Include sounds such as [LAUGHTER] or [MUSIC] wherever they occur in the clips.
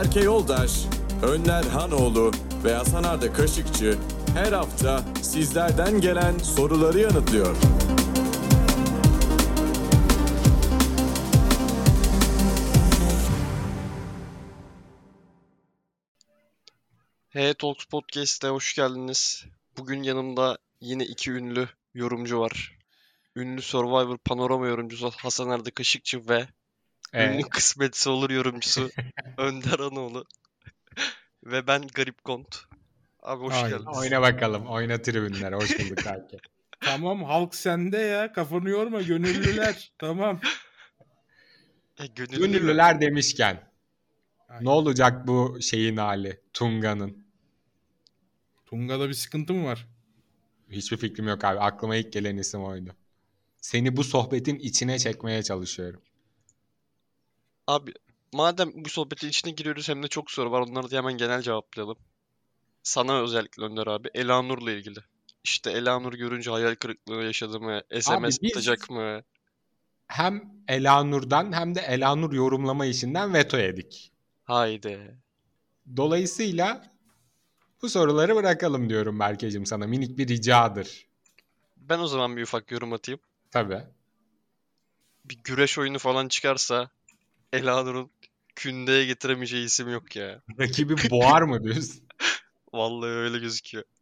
Berke Yoldaş, Önler Hanoğlu ve Hasan Arda Kaşıkçı her hafta sizlerden gelen soruları yanıtlıyor. Hey Talks Podcast'e hoş geldiniz. Bugün yanımda yine iki ünlü yorumcu var. Ünlü Survivor Panorama yorumcusu Hasan Arda Kaşıkçı ve Ee, ünlü Kısmetse Olur yorumcusu [LAUGHS] Önder Anoğlu. ve ben Garip Kont. Abi hoş oy- geldiniz. oyna bakalım. Oyna tribünler. Hoş bulduk kanki. [LAUGHS] Tamam halk sende ya. Kafanı yorma gönüllüler. [LAUGHS] tamam. E, gönüllü mü? Gönüllüler demişken. Ay, Ne olacak bu şeyin hali? Tunga'nın. Tunga'da bir sıkıntı mı var? Hiçbir fikrim yok abi. Aklıma ilk gelen isim oydu. Seni bu sohbetin içine çekmeye çalışıyorum. Abi madem bu sohbetin içine giriyoruz hem de çok soru var. Onları da hemen genel cevaplayalım. Sana özellikle Önder abi. Elanur'la ilgili. İşte Elanur görünce hayal kırıklığı yaşadı mı? SMS biz- atacak mı? Hem Elanur'dan hem de Elanur yorumlama işinden veto yedik. Haydi. Dolayısıyla bu soruları bırakalım diyorum Berkeciğim sana. Minik bir ricadır. Ben o zaman bir ufak yorum atayım. Tabii. Bir güreş oyunu falan çıkarsa Elanur'un kündeye getiremeyeceği isim yok ya. [LAUGHS] Rakibi boğar mı diyorsun? [LAUGHS] Vallahi öyle gözüküyor. [LAUGHS]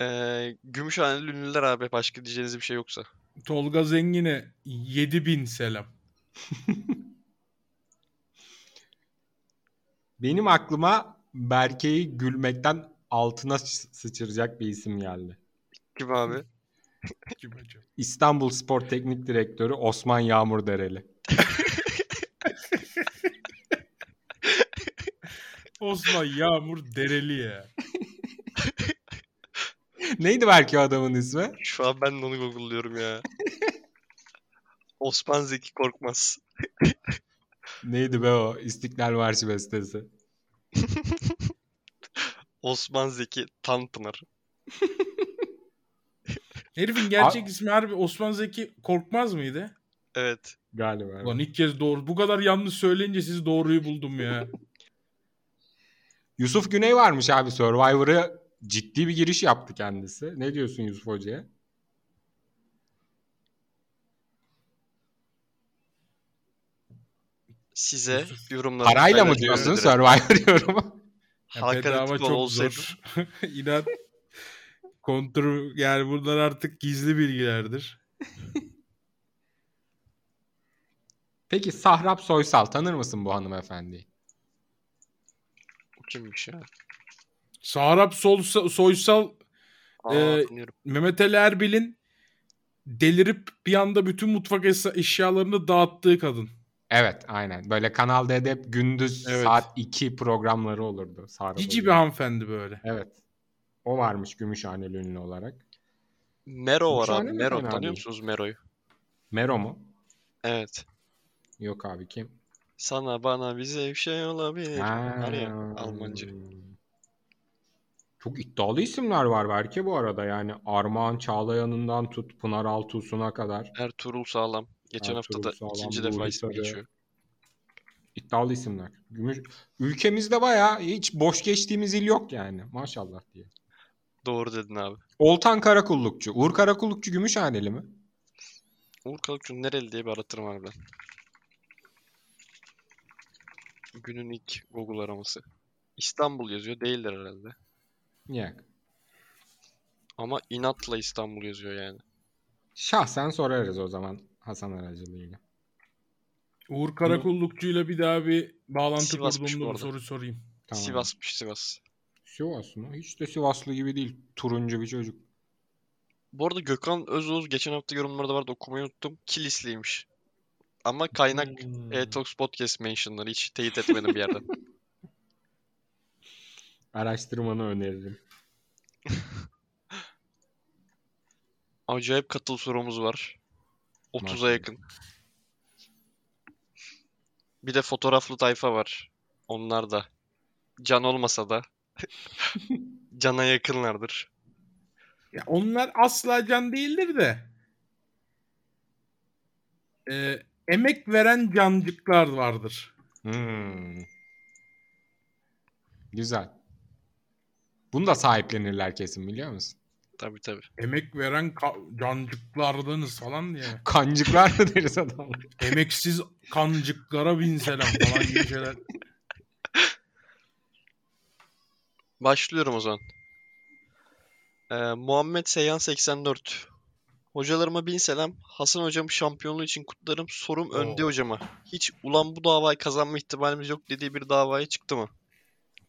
Ee, Gümüşhaneli ünlüler abi. Başka diyeceğiniz bir şey yoksa. Tolga Zengin'e 7000 selam. Benim aklıma Berke'yi gülmekten altına sı- sıçıracak bir isim geldi. Kim abi? [LAUGHS] Kim acaba? İstanbul Spor Teknik Direktörü Osman Yağmur Dereli. [LAUGHS] Osman Yağmur Dereli ya. [LAUGHS] Neydi Berke o adamın ismi? Şu an ben de onu google'lıyorum ya. Osman Zeki Korkmaz. Neydi be o? İstiklal Marşı bestesi. Osman Zeki Tanpınar. Herifin gerçek ismi harbi Osman Zeki Korkmaz mıydı? Evet. Galiba. Ulan ilk kez doğru. Bu kadar yanlış söyleyince siz doğruyu buldum ya. [LAUGHS] Yusuf Güney varmış abi Survivor'a ciddi bir giriş yaptı kendisi. Ne diyorsun Yusuf Hoca'ya? Size yorumlarınızı Parayla mı diyorsun. Survivor [LAUGHS] yorumu? Hakan bedava çok olsaydı. zor. [LAUGHS] İnan kontrol yani bunlar artık gizli bilgilerdir. [LAUGHS] Peki Sahrap Soysal tanır mısın bu hanımefendiyi? Bu kimmiş ya? Sahrap Sol Soysal Aa, tanıyorum. Mehmet Ali Erbil'in delirip bir anda bütün mutfak es- eşyalarını dağıttığı kadın. Evet aynen. Böyle Kanal D'de hep gündüz Evet. saat 2 programları olurdu. Sahrap Cici bir hanımefendi böyle. Evet. O varmış Gümüşhaneli ünlü olarak. Mero var abi. Mero. Tanıyor değil. musunuz Mero'yu? Mero mu? Evet. Yok abi kim? Sana bana bize bir şey olabilir. Ha. Var ya Almancı. Çok iddialı isimler var belki bu arada yani Armağan Çağlayan'ından tut Pınar Altuğsun'a kadar Ertuğrul Sağlam. Geçen hafta da Sağlam, ikinci defa ismi geçiyor. iddialı isimler. Gümüş... Ülkemizde bayağı hiç boş geçtiğimiz il yok yani maşallah diye. Doğru dedin abi. Oltan Karakullukçu. Uğur Karakullukçu Gümüşhaneli mi? Uğur Kalıkçı nereli diye bir aratırım harbiden. Günün ilk Google araması. İstanbul yazıyor. Değildir herhalde. Yok. Ama inatla İstanbul yazıyor yani. Şahsen sorarız o zaman Hasan aracılığıyla. Uğur Karakullukçu'yla bir daha bir bağlantı Sivasmış bu kurduğumda bu arada. soruyu sorayım. Tamam. Sivas'mış Sivas. Sivas mı? Hiç de Sivaslı gibi değil. Turuncu bir çocuk. Bu arada Gökhan Özoğuz geçen hafta yorumlarda vardı okumayı unuttum. Kilisliymiş. Ama kaynak Hmm. E-Talks Podcast mentionları hiç teyit etmedim bir yerden. [LAUGHS] Araştırmanı öneririm. [LAUGHS] Acayip katıl sorumuz var. 30'a Maşallah. yakın. Bir de fotoğraflı tayfa var. Onlar da. Can olmasa da. [LAUGHS] Cana yakınlardır. Ya onlar asla can değildir de. Ee, emek veren cancıklar vardır. Hmm. Güzel. Bunu da sahiplenirler kesin biliyor musun? Tabii tabii. Emek veren ka- cancıklardınız falan diye. Kancıklar mı deriz adamlar? Emeksiz kancıklara bin selam falan gibi [LAUGHS] şeyler. Başlıyorum o zaman. Ee, Muhammed Seyhan 84. Hocalarıma bin selam. Hasan hocam şampiyonluğu için kutlarım. Sorum Oo. Önde hocama. Hiç ulan bu davayı kazanma ihtimalimiz yok dediği bir davaya çıktı mı?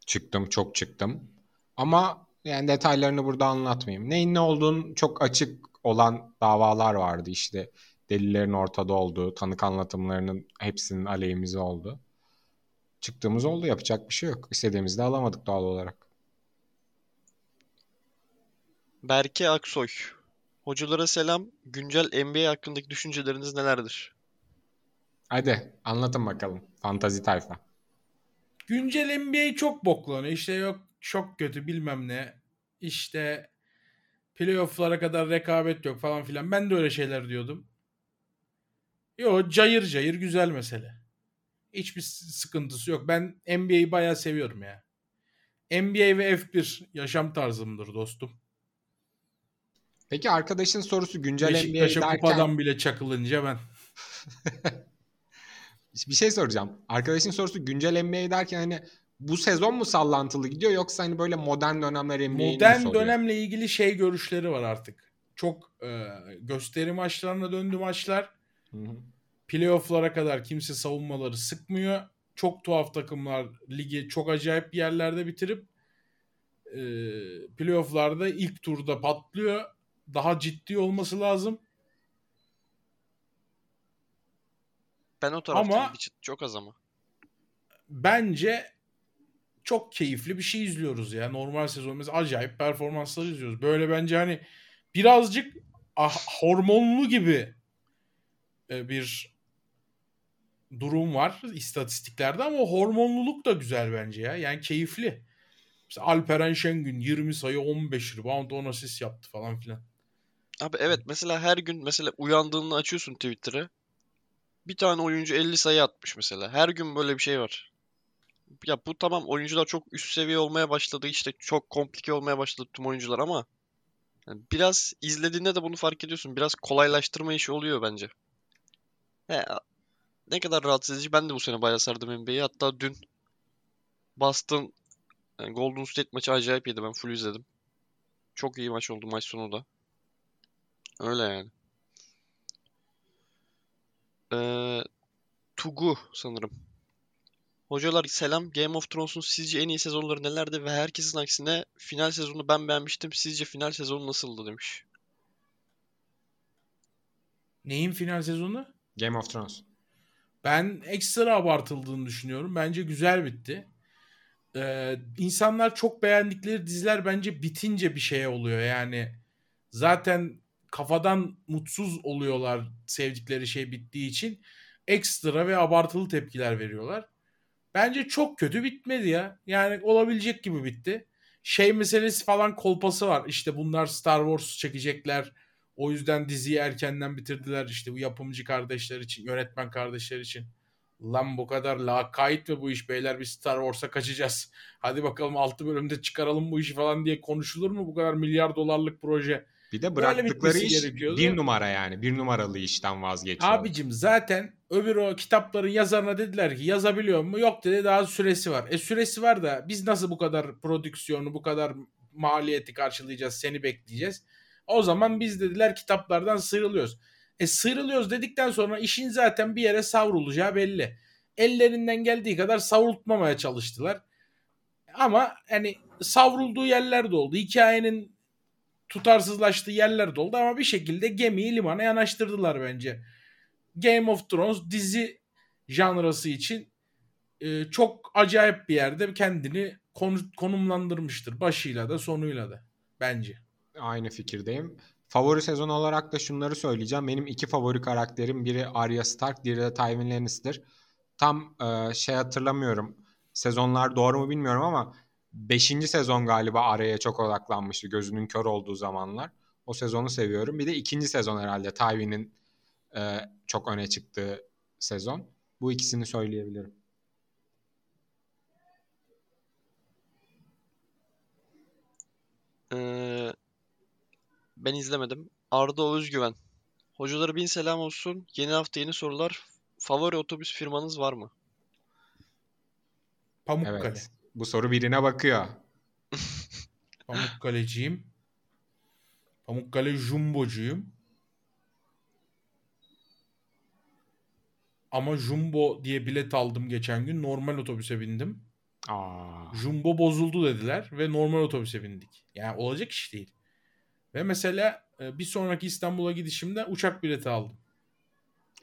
Çıktım çok çıktım. Ama yani detaylarını burada anlatmayayım. Neyin ne olduğunu çok açık olan davalar vardı işte. Delillerin ortada olduğu, tanık anlatımlarının hepsinin aleyhimize oldu. Çıktığımız oldu yapacak bir şey yok. İstediğimizde alamadık doğal olarak. Berke Aksoy. Hocalara selam. Güncel NBA hakkındaki düşünceleriniz nelerdir? Hadi anlatın bakalım. Fantazi tayfa. Güncel NBA çok boklanıyor. İşte yok çok kötü bilmem ne. İşte playoff'lara kadar rekabet yok falan filan. Ben de öyle şeyler diyordum. Yo cayır cayır güzel mesele. Hiçbir sıkıntısı yok. Ben NBA'yi bayağı seviyorum ya. NBA ve F1 yaşam tarzımdır dostum. Peki arkadaşın sorusu güncel NBA Beşiktaş'a derken kupadan bile çakılınca ben. [LAUGHS] bir şey soracağım. Arkadaşın sorusu güncel NBA derken hani bu sezon mu sallantılı gidiyor yoksa hani böyle modern dönemler NBA'yi Modern dönemle ilgili şey görüşleri var artık. Çok e, gösteri maçlarına döndü maçlar. Hı hı. Playoff'lara kadar kimse savunmaları sıkmıyor. Çok tuhaf takımlar ligi çok acayip yerlerde bitirip e, playoff'larda ilk turda patlıyor. Daha ciddi olması lazım. Ben o taraftayım. Ama- çok az ama. Bence çok keyifli bir şey izliyoruz ya. Normal sezon mesela acayip performanslar izliyoruz. Böyle bence hani birazcık ah, hormonlu gibi e, bir durum var istatistiklerde ama hormonluluk da güzel bence ya. Yani keyifli. Mesela Alperen Şengün 20 sayı 15 rebound 10 asist yaptı falan filan. Abi evet mesela her gün mesela uyandığında açıyorsun Twitter'ı. Bir tane oyuncu 50 sayı atmış mesela. Her gün böyle bir şey var. Ya bu tamam oyuncular çok üst seviye olmaya başladı işte çok komplike olmaya başladı tüm oyuncular ama yani biraz izlediğinde de bunu fark ediyorsun. Biraz kolaylaştırma işi oluyor bence. He, ne kadar rahatsız edici. Ben de bu sene bayağı sardım NBA'yi. Hatta dün Boston yani Golden State maçı acayip iyiydi. Ben full izledim. Çok iyi maç oldu maç sonu da. Öyle yani. Ee, Tugu sanırım. Hocalar selam. Game of Thrones'un sizce en iyi sezonları nelerdi ve herkesin aksine final sezonu ben beğenmiştim. Sizce final sezonu nasıldı demiş. Neyin final sezonu? Game of Thrones. Ben ekstra abartıldığını düşünüyorum. Bence güzel bitti. Ee, insanlar çok beğendikleri diziler bence bitince bir şey oluyor. Yani zaten kafadan mutsuz oluyorlar sevdikleri şey bittiği için. Ekstra ve abartılı tepkiler veriyorlar. Bence çok kötü bitmedi ya. Yani olabilecek gibi bitti. Şey meselesi falan kolpası var. İşte bunlar Star Wars çekecekler. O yüzden diziyi erkenden bitirdiler. İşte bu yapımcı kardeşler için, yönetmen kardeşler için. Lan bu kadar lakayt mi bu iş beyler biz Star Wars'a kaçacağız. Hadi bakalım 6 bölümde çıkaralım bu işi falan diye konuşulur mu bu kadar milyar dolarlık proje? Bir de bıraktıkları iş gerekiyordu. bir numara yani. Bir numaralı işten vazgeçiyor. Abicim zaten öbür o kitapların yazarına dediler ki yazabiliyor mu? Yok dedi daha süresi var. E süresi var da biz nasıl bu kadar prodüksiyonu bu kadar maliyeti karşılayacağız seni bekleyeceğiz. O zaman biz dediler kitaplardan sıyrılıyoruz. E sıyrılıyoruz dedikten sonra işin zaten bir yere savrulacağı belli. Ellerinden geldiği kadar savrultmamaya çalıştılar. Ama hani savrulduğu yerler de oldu. Hikayenin tutarsızlaştığı yerler de oldu ama bir şekilde gemiyi limana yanaştırdılar bence. Game of Thrones dizi janrası için e, çok acayip bir yerde kendini konu- konumlandırmıştır. Başıyla da sonuyla da bence. Aynı fikirdeyim. Favori sezon olarak da şunları söyleyeceğim. Benim iki favori karakterim biri Arya Stark, diğeri de Tywin Lannister. Tam e, şey hatırlamıyorum. Sezonlar doğru mu bilmiyorum ama 5. sezon galiba Arya'ya çok odaklanmıştı gözünün kör olduğu zamanlar. O sezonu seviyorum. Bir de ikinci sezon herhalde Tywin'in e, çok öne çıktığı sezon. Bu ikisini söyleyebilirim. Ee, ben izlemedim. Arda Özgüven. Hocalara bin selam olsun. Yeni hafta yeni sorular. Favori otobüs firmanız var mı? Pamukkale. Evet. Bu soru birine bakıyor. [LAUGHS] Pamukkaleciyim. Pamukkale Jumbo'cuyum. Ama Jumbo diye bilet aldım geçen gün. Normal otobüse bindim. Aa, Jumbo bozuldu dediler ve normal otobüse bindik. Yani olacak iş değil. Ve mesela e, bir sonraki İstanbul'a gidişimde uçak bileti aldım.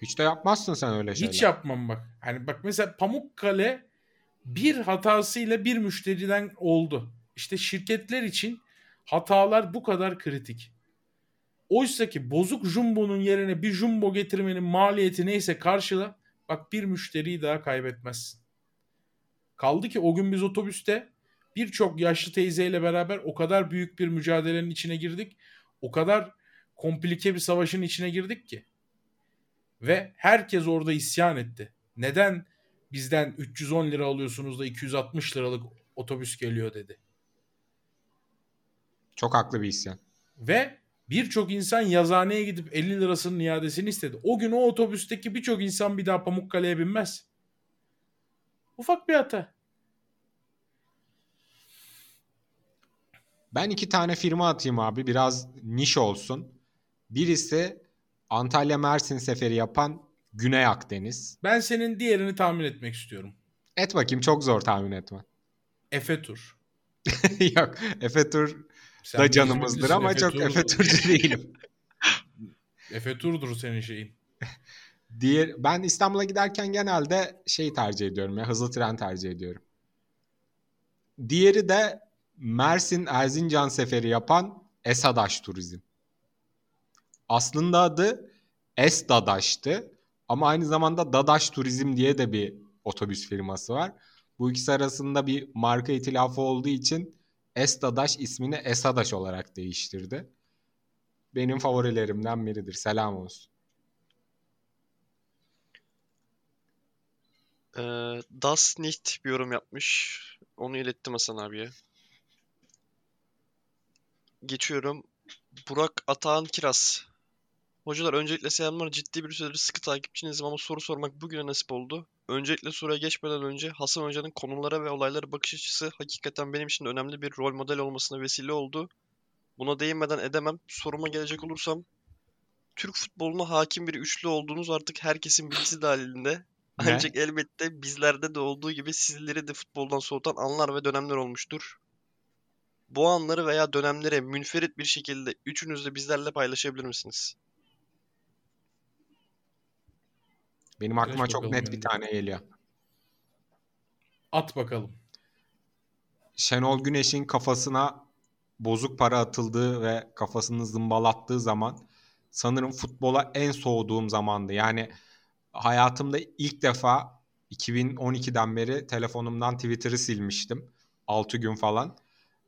hiç de yapmazsın sen öyle şeyler. Hiç yapmam bak. Hani bak mesela Pamukkale bir hatasıyla bir müşteriden oldu. İşte şirketler için hatalar bu kadar kritik. Oysa ki bozuk jumbo'nun yerine bir jumbo getirmenin maliyeti neyse karşıla bak bir müşteriyi daha kaybetmezsin. Kaldı ki o gün biz otobüste birçok yaşlı teyzeyle beraber o kadar büyük bir mücadelenin içine girdik. O kadar komplike bir savaşın içine girdik ki. Ve herkes orada isyan etti. Neden bizden 310 lira alıyorsunuz da 260 liralık otobüs geliyor dedi. Çok haklı bir isyan. Ve birçok insan yazıhaneye gidip 50 lirasının iadesini istedi. O gün o otobüsteki birçok insan bir daha Pamukkale'ye binmez. Ufak bir hata. Ben iki tane firma atayım abi. Biraz niş olsun. Birisi Antalya Mersin seferi yapan Güney Akdeniz. Ben senin diğerini tahmin etmek istiyorum. Et bakayım çok zor tahmin etmen. Efe Tur. [LAUGHS] Yok Efe Tur Sen da canımızdır ama Efe çok Tur- Efe Turcu [LAUGHS] değilim. Efe Tur'dur senin şeyin. Diğer, ben İstanbul'a giderken genelde şey tercih ediyorum ya hızlı tren tercih ediyorum. Diğeri de Mersin Erzincan seferi yapan Esadaş Turizm. Aslında adı Esdadaş'tı ama aynı zamanda Dadaş Turizm diye de bir otobüs firması var. Bu ikisi arasında bir marka itilafı olduğu için Esdadaş ismini Esadaş olarak değiştirdi. Benim favorilerimden biridir. Selam olsun. Ee, Das Nicht bir yorum yapmış. Onu ilettim Hasan abiye. Geçiyorum. Burak Atahan Kiraz. Hocalar öncelikle selamlar. Ciddi bir süredir sıkı takipçinizim ama soru sormak bugüne nasip oldu. Öncelikle soruya geçmeden önce Hasan Hoca'nın konulara ve olaylara bakış açısı hakikaten benim için önemli bir rol model olmasına vesile oldu. Buna değinmeden edemem. Soruma gelecek olursam Türk futboluna hakim bir üçlü olduğunuz artık herkesin bilgisi dahilinde. Ne? Ancak elbette bizlerde de olduğu gibi sizleri de futboldan soğutan anlar ve dönemler olmuştur. Bu anları veya dönemleri münferit bir şekilde üçünüz de bizlerle paylaşabilir misiniz? Benim aklıma Geç çok net bir tane geliyor. At bakalım. Şenol Güneş'in kafasına bozuk para atıldığı ve kafasını zımbalattığı zaman sanırım futbola en soğuduğum zamandı. Yani hayatımda ilk defa 2012'den beri telefonumdan Twitter'ı silmiştim. 6 gün falan.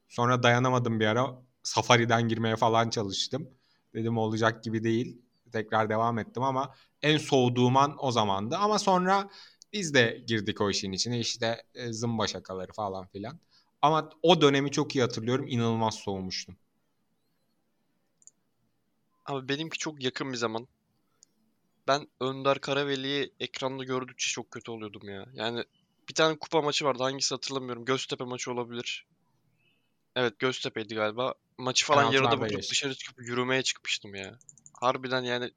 Sonra dayanamadım bir ara. Safari'den girmeye falan çalıştım. Dedim olacak gibi değil. Tekrar devam ettim ama en soğuduğum an o zamandı. Ama sonra biz de girdik o işin içine. İşte e, zımba şakaları falan filan. Ama o dönemi çok iyi hatırlıyorum. İnanılmaz soğumuştum. Abi benimki çok yakın bir zaman. Ben Önder Karaveli'yi ekranda gördükçe çok kötü oluyordum ya. Yani bir tane kupa maçı vardı. Hangisi hatırlamıyorum. Göztepe maçı olabilir. Evet Göztepe'ydi galiba. Maçı falan yarıda bırakıp dışarı çıkıp yürümeye çıkmıştım ya. Harbiden yani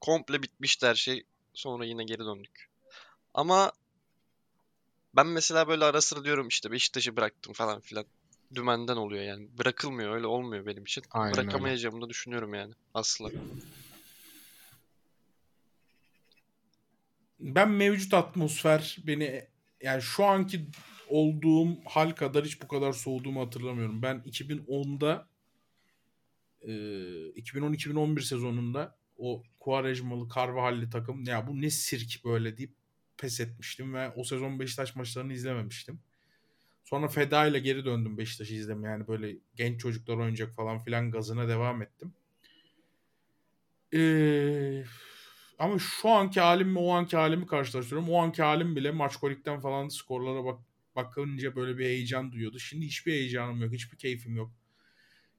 komple bitmişti her şey. Sonra yine geri döndük. Ama ben mesela böyle ara sıra diyorum işte Beşiktaş'ı bıraktım falan filan. Dümenden oluyor yani. Bırakılmıyor öyle olmuyor benim için. Aynen öyle. Bırakamayacağımı da düşünüyorum yani asla. Ben mevcut atmosfer beni yani şu anki olduğum hal kadar hiç bu kadar soğuduğumu hatırlamıyorum. Ben 2010'da e, 2010-2011 sezonunda o Quaresmalı Carvajal'li takım ya bu ne sirk böyle deyip pes etmiştim ve o sezon Beşiktaş maçlarını izlememiştim. Sonra Feda ile geri döndüm Beşiktaş'ı izlemeye. Yani böyle genç çocuklar oynayacak falan filan gazına devam ettim. Ee, ama şu anki halimle o anki halimi karşılaştırıyorum. O anki halim bile maç kolikten falan skorlara bak bakınca böyle bir heyecan duyuyordu. Şimdi hiçbir heyecanım yok. Hiçbir keyfim yok.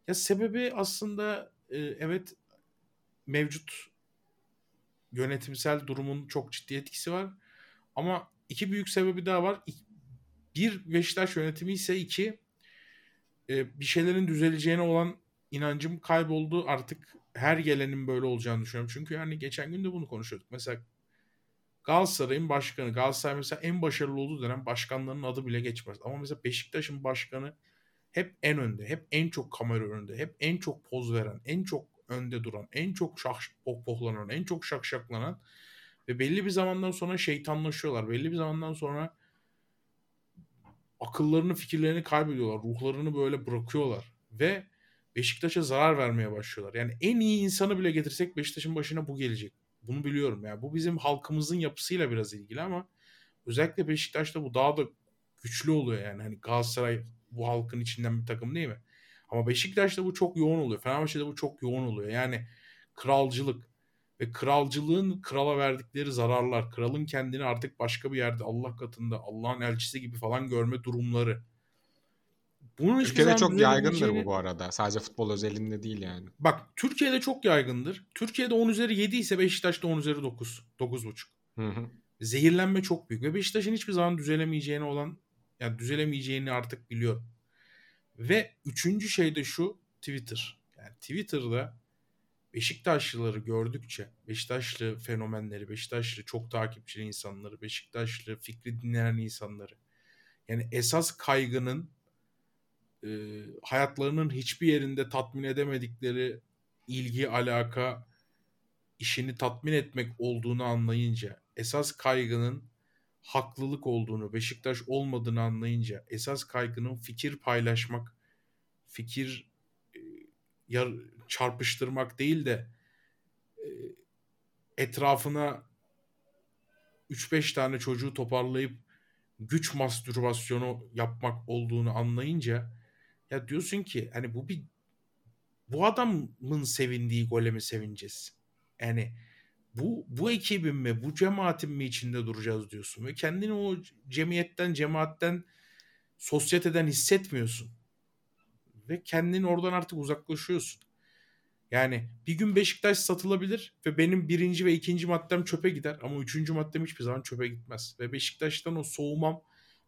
Ya sebebi aslında e, evet mevcut yönetimsel durumun çok ciddi etkisi var. Ama iki büyük sebebi daha var. Bir Beşiktaş yönetimi ise iki e, bir şeylerin düzeleceğine olan inancım kayboldu. Artık her gelenin böyle olacağını düşünüyorum. Çünkü hani geçen gün de bunu konuşuyorduk. Mesela Galatasaray'ın başkanı, Galatasaray mesela en başarılı olduğu dönem başkanlarının adı bile geçmez. Ama mesela Beşiktaş'ın başkanı hep en önde, hep en çok kamera önünde, hep en çok poz veren, en çok önde duran, en çok şak pohpohlanan, en çok şakşaklanan ve belli bir zamandan sonra şeytanlaşıyorlar. Belli bir zamandan sonra akıllarını, fikirlerini kaybediyorlar. Ruhlarını böyle bırakıyorlar ve Beşiktaş'a zarar vermeye başlıyorlar. Yani en iyi insanı bile getirsek Beşiktaş'ın başına bu gelecek. Bunu biliyorum. Yani bu bizim halkımızın yapısıyla biraz ilgili ama özellikle Beşiktaş'ta bu daha da güçlü oluyor yani. Hani Galatasaray bu halkın içinden bir takım değil mi? Ama Beşiktaş'ta bu çok yoğun oluyor. Fenerbahçe'de bu çok yoğun oluyor. Yani kralcılık ve kralcılığın krala verdikleri zararlar, kralın kendini artık başka bir yerde Allah katında Allah'ın elçisi gibi falan görme durumları. Bunun Türkiye'de çok yaygındır bu bu arada. Sadece futbol özelinde değil yani. Bak Türkiye'de çok yaygındır. Türkiye'de 10 üzeri 7 ise Beşiktaş'ta 10 üzeri 9. 9,5. Hı hı. Zehirlenme çok büyük. Ve Beşiktaş'ın hiçbir zaman düzelemeyeceğini olan yani düzelemeyeceğini artık biliyorum. Ve üçüncü şey de şu Twitter. Yani Twitter'da Beşiktaşlıları gördükçe, Beşiktaşlı fenomenleri, Beşiktaşlı çok takipçili insanları, Beşiktaşlı fikri dinleyen insanları. Yani esas kaygının e, hayatlarının hiçbir yerinde tatmin edemedikleri ilgi, alaka, işini tatmin etmek olduğunu anlayınca, esas kaygının haklılık olduğunu, Beşiktaş olmadığını anlayınca, esas kaygının fikir paylaşmak, fikir e, yar, çarpıştırmak değil de e, etrafına 3-5 tane çocuğu toparlayıp güç mastürbasyonu yapmak olduğunu anlayınca ya diyorsun ki hani bu bir bu adamın sevindiği gole mi sevineceğiz? Yani bu bu ekibin mi, bu cemaatin mi içinde duracağız diyorsun ve kendini o cemiyetten, cemaatten, sosyeteden hissetmiyorsun. Ve kendini oradan artık uzaklaşıyorsun. Yani bir gün Beşiktaş satılabilir ve benim birinci ve ikinci maddem çöpe gider ama üçüncü maddem hiçbir zaman çöpe gitmez. Ve Beşiktaş'tan o soğumam,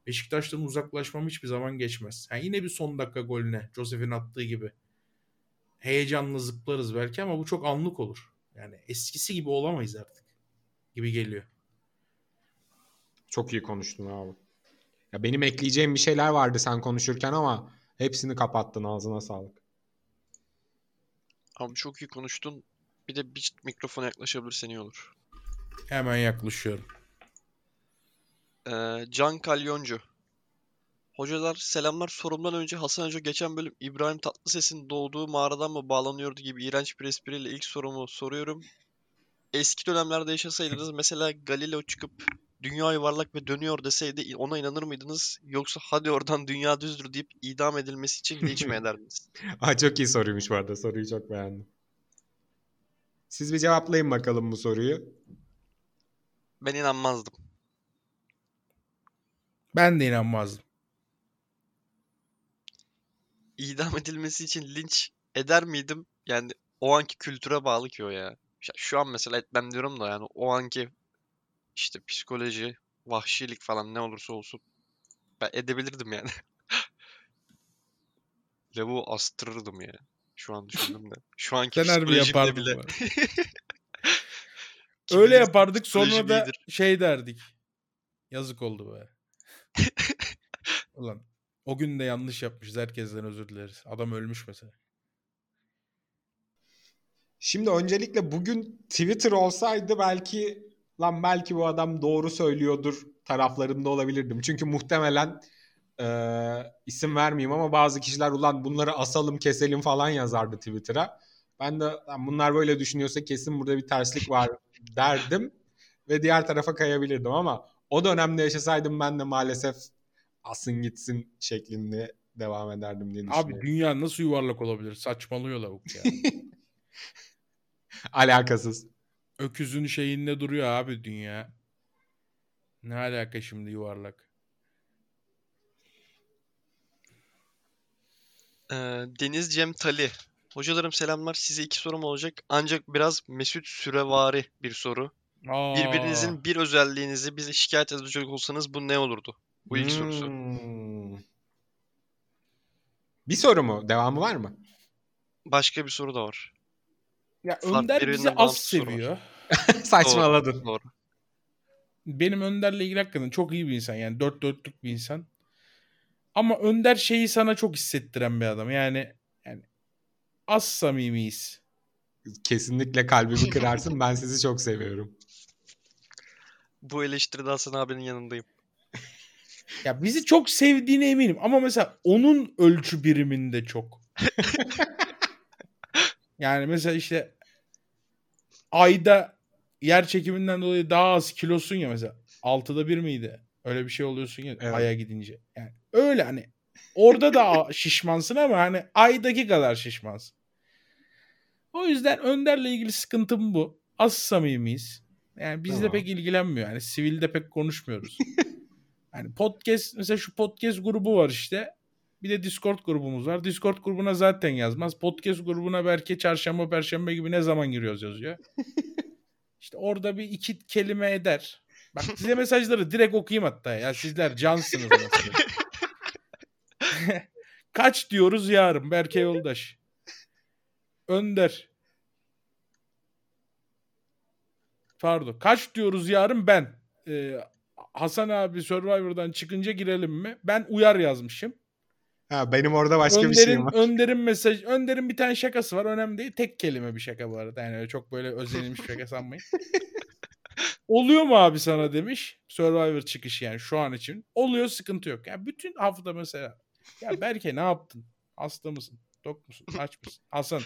Beşiktaş'tan uzaklaşmam hiçbir zaman geçmez. Yani yine bir son dakika golüne, Josef'in attığı gibi. Heyecanla zıplarız belki ama bu çok anlık olur. Yani eskisi gibi olamayız artık gibi geliyor. Çok iyi konuştun abi. Ya benim ekleyeceğim bir şeyler vardı sen konuşurken ama hepsini kapattın ağzına sağlık. Abi çok iyi konuştun. Bir de bir mikrofona yaklaşabilirsen iyi olur. Hemen yaklaşıyorum. Ee, Can Kalyoncu. Hocalar selamlar. Sorumdan önce Hasan Hoca geçen bölüm İbrahim Tatlıses'in doğduğu mağaradan mı bağlanıyordu gibi iğrenç bir espriyle ilk sorumu soruyorum. Eski dönemlerde yaşasaydınız mesela Galileo çıkıp dünya yuvarlak ve dönüyor deseydi ona inanır mıydınız? Yoksa hadi oradan dünya düzdür deyip idam edilmesi için linç [LAUGHS] mi ederdiniz? Aa, çok iyi soruymuş bu arada. Soruyu çok beğendim. Siz bir cevaplayın bakalım bu soruyu. Ben inanmazdım. Ben de inanmazdım. İdam edilmesi için linç eder miydim? Yani o anki kültüre bağlı ki o ya. Şu an mesela etmem diyorum da yani o anki işte psikoloji, vahşilik falan ne olursa olsun ben edebilirdim yani. [LAUGHS] Lavuğu astırırdım ya. Şu an düşündüm de. Şu anki Sen psikolojimde bile. [LAUGHS] Öyle yapardık sonra da iyidir. şey derdik. Yazık oldu be. [LAUGHS] Ulan o gün de yanlış yapmışız. Herkesten özür dileriz. Adam ölmüş mesela. Şimdi öncelikle bugün Twitter olsaydı belki lan belki bu adam doğru söylüyordur taraflarında olabilirdim. Çünkü muhtemelen e, isim vermeyeyim ama bazı kişiler ulan bunları asalım keselim falan yazardı Twitter'a. Ben de bunlar böyle düşünüyorsa kesin burada bir terslik var derdim ve diğer tarafa kayabilirdim ama o dönemde yaşasaydım ben de maalesef asın gitsin şeklinde devam ederdim diye düşünüyorum. Abi dünya nasıl yuvarlak olabilir? Saçmalıyor lavuk ya. [LAUGHS] Alakasız. öküzün şeyinde duruyor abi dünya. Ne alaka şimdi yuvarlak? Ee, Deniz Cem Tali. Hocalarım selamlar. Size iki sorum olacak. Ancak biraz Mesut Sürevari bir soru. Aa, Birbirinizin bir özelliğinizi bize şikayet edecek olsanız bu ne olurdu? Bu ilk sorusu. Hmm. Bir soru mu? Devamı var mı? Başka bir soru da var. ya farklı Önder bizi az seviyor. [LAUGHS] Saçmaladın. Doğru. Benim Önder'le ilgili hakikaten çok iyi bir insan. Yani dört dörtlük bir insan. Ama Önder şeyi sana çok hissettiren bir adam. Yani yani az samimiyiz. Kesinlikle kalbimi kırarsın. Ben sizi çok seviyorum. Bu eleştiride Hasan abinin yanındayım. Ya bizi çok sevdiğine eminim ama mesela onun ölçü biriminde çok. [LAUGHS] yani mesela işte ayda yer çekiminden dolayı daha az kilosun ya mesela. Altıda bir miydi? Öyle bir şey oluyorsun ya Evet. aya gidince. Yani öyle hani orada da [LAUGHS] şişmansın ama hani aydaki kadar şişmansın. O yüzden Önder'le ilgili sıkıntım bu. Az samimiyiz. Yani bizle Tamam. pek ilgilenmiyor. Yani sivilde pek konuşmuyoruz. [LAUGHS] Yani podcast mesela şu podcast grubu var işte. Bir de Discord grubumuz var. Discord grubuna zaten yazmaz. Podcast grubuna belki çarşamba perşembe gibi ne zaman giriyoruz yazıyor. [LAUGHS] işte orada bir iki kelime eder. Bak size mesajları direkt okuyayım hatta ya. Sizler cansınız mesela. [LAUGHS] Kaç diyoruz yarın Berke Yoldaş. Önder. Pardon. Kaç diyoruz yarın ben. Ee, Hasan abi Survivor'dan çıkınca girelim mi? Ben uyar yazmışım. Ha, benim orada başka bir Önder'in, şeyim var. Önder'in mesaj, Önder'in bir tane şakası var. Önemli değil. Tek kelime bir şaka bu arada. Yani çok böyle özenilmiş bir şaka sanmayın. [LAUGHS] Oluyor mu abi sana demiş. Survivor çıkışı yani şu an için. Oluyor sıkıntı yok. Yani bütün hafta mesela. Ya Berke ne yaptın? Hasta mısın? Tok musun? Aç mısın? Hasan.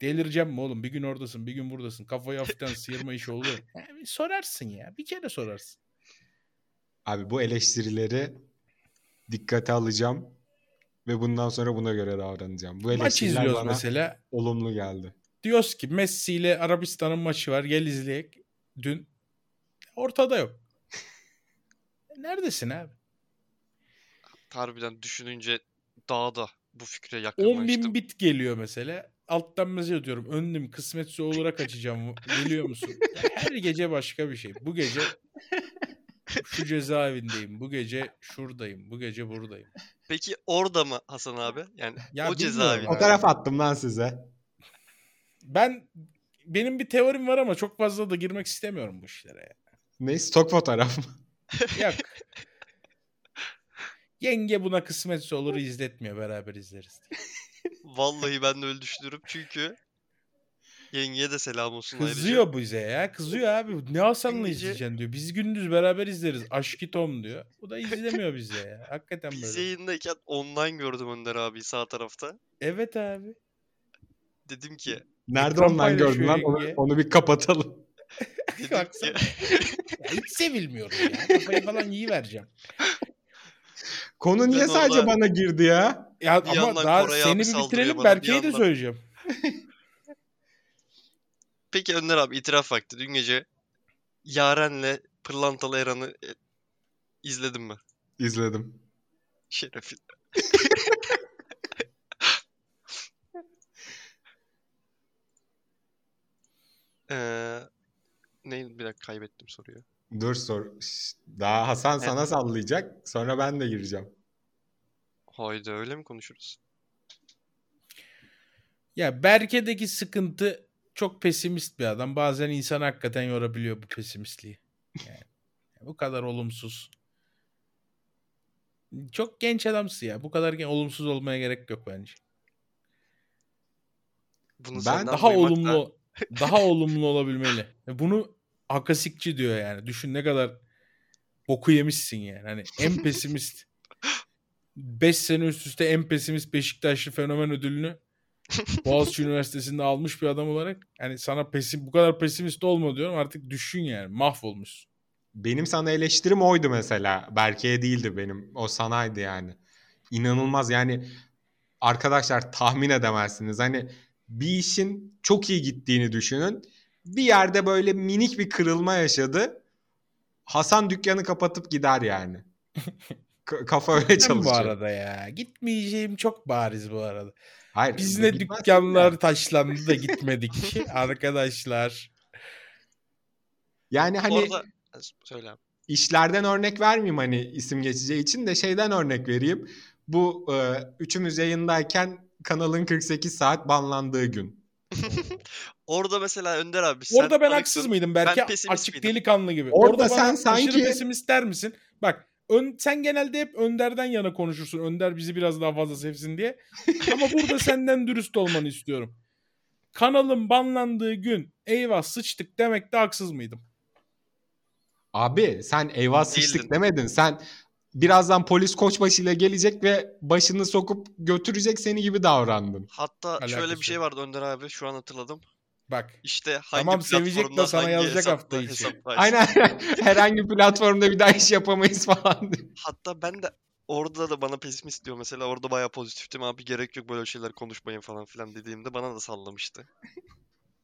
Delireceğim mi oğlum? Bir gün oradasın, bir gün buradasın. Kafayı [LAUGHS] hafiften sıyırma işi oluyor. [LAUGHS] Yani sorarsın ya. Bir kere sorarsın. Abi bu eleştirileri dikkate alacağım ve bundan sonra buna göre davranacağım. Bu Maç izliyoruz bana mesela. olumlu geldi. Diyoruz ki Messi ile Arabistan'ın maçı var. Gel izleyek. Dün ortada yok. [LAUGHS] Neredesin abi? Harbiden düşününce daha da bu fikre 10 yakınlaştım. bin bit geliyor mesela. Alttan mesaj atıyorum. Önlüm kısmetse olarak açacağım. Geliyor musun? Her gece başka bir şey. Bu gece şu cezaevindeyim. Bu gece şuradayım. Bu gece buradayım. Peki orada mı Hasan abi? Yani Ya o cezaevi. Fotoğraf attım lan size. Ben benim bir teorim var ama çok fazla da girmek istemiyorum bu işlere. ya. Ne stok fotoğraf mı? [LAUGHS] [LAUGHS] Yok. Yenge buna kısmetse olur izletmiyor beraber izleriz diye. Vallahi ben de öyle düşünüyorum çünkü yengeye de selam olsun ayrıca. Kızıyor bize ya. Kızıyor abi. Ne Hasan'la gece- izleyeceksin diyor. Biz gündüz beraber izleriz. Aşkı Tom diyor. Bu da izlemiyor bize ya. Hakikaten Biz böyle. yayındayken online gördüm Önder abi sağ tarafta. Evet abi. Dedim ki Nerede Ekran online gördün lan? paylaşıyor Onu, yenge. onu bir kapatalım. [LAUGHS] dedim Baksana. ki Ya hiç sevilmiyorum ya. Kafayı falan iyi vereceğim. Konu niye Ben sadece orada- bana girdi ya? Ya Bir ama daha Koray seni bir bitirelim. Berke'yi de söyleyeceğim. [LAUGHS] [LAUGHS] peki Önder abi itiraf vakti dün gece Yaren'le Pırlantalı Eran'ı e, izledin mi? İzledim. Şerefin. Eee [LAUGHS] neydi bir dakika kaybettim soruyu. Dur sor. Daha Hasan sana sallayacak. Sonra ben de gireceğim. Haydi öyle mi konuşuruz? Ya Berke'deki sıkıntı çok pesimist bir adam. Bazen insan hakikaten yorabiliyor bu pesimistliği. Yani bu kadar olumsuz. Çok genç adamsın ya. Bu kadar gen- olumsuz olmaya gerek yok bence. Bunu Ben Daha duymak da- olumlu [LAUGHS] daha olumlu olabilmeli. Ve Bunu akasikçi diyor yani. Düşün ne kadar boku yemişsin yani. Hani en pesimist 5 sene üst üste en pesimist Beşiktaşlı fenomen ödülünü [LAUGHS] Boğaziçi Üniversitesi'nde almış bir adam olarak yani sana pesim bu kadar pesimist olma diyorum artık düşün yani mahvolmuşsun. Benim sana eleştirim oydu mesela. Berke'ye değildi benim. O sanaydı yani. İnanılmaz yani arkadaşlar tahmin edemezsiniz. Hani bir işin çok iyi gittiğini düşünün. Bir yerde böyle minik bir kırılma yaşadı. Hasan dükkanı kapatıp gider yani. [LAUGHS] Kafa öyle Ben bu çalışıyor. arada ya. Gitmeyeceğim çok bariz bu arada. Hayır, Biz ne dükkanlar de. taşlandı da gitmedik [LAUGHS] arkadaşlar. Yani hani Orada söyle abi. işlerden örnek vermeyeyim hani isim geçeceği için de şeyden örnek vereyim. Bu e, üçümüz yayındayken kanalın 48 saat banlandığı gün. [LAUGHS] Orada mesela Önder abi sen Orada ben haksız mıydım belki? ben Açık miydim? delikanlı gibi. Orada bana sen sanki- pesimist der misin? Bak ön, sen genelde hep Önder'den yana konuşursun. Önder bizi biraz daha fazla sevsin diye. Ama burada [LAUGHS] senden dürüst olmanı istiyorum. Kanalın banlandığı gün eyvah sıçtık demekte haksız mıydım? Abi sen eyvah sıçtık demedin. Sen birazdan polis koçbaşıyla gelecek ve başını sokup götürecek seni gibi davrandın. Hatta şöyle Alakası bir şey vardı Önder abi şu an hatırladım. Bak İşte hangi Tamam, sevecek de sana yazacak hafta içi. Aynen [LAUGHS] herhangi bir platformda bir daha iş yapamayız falan. Hatta ben de orada da bana pesimist diyor mesela orada bayağı pozitiftim abi gerek yok böyle şeyler konuşmayın falan filan dediğimde bana da sallamıştı.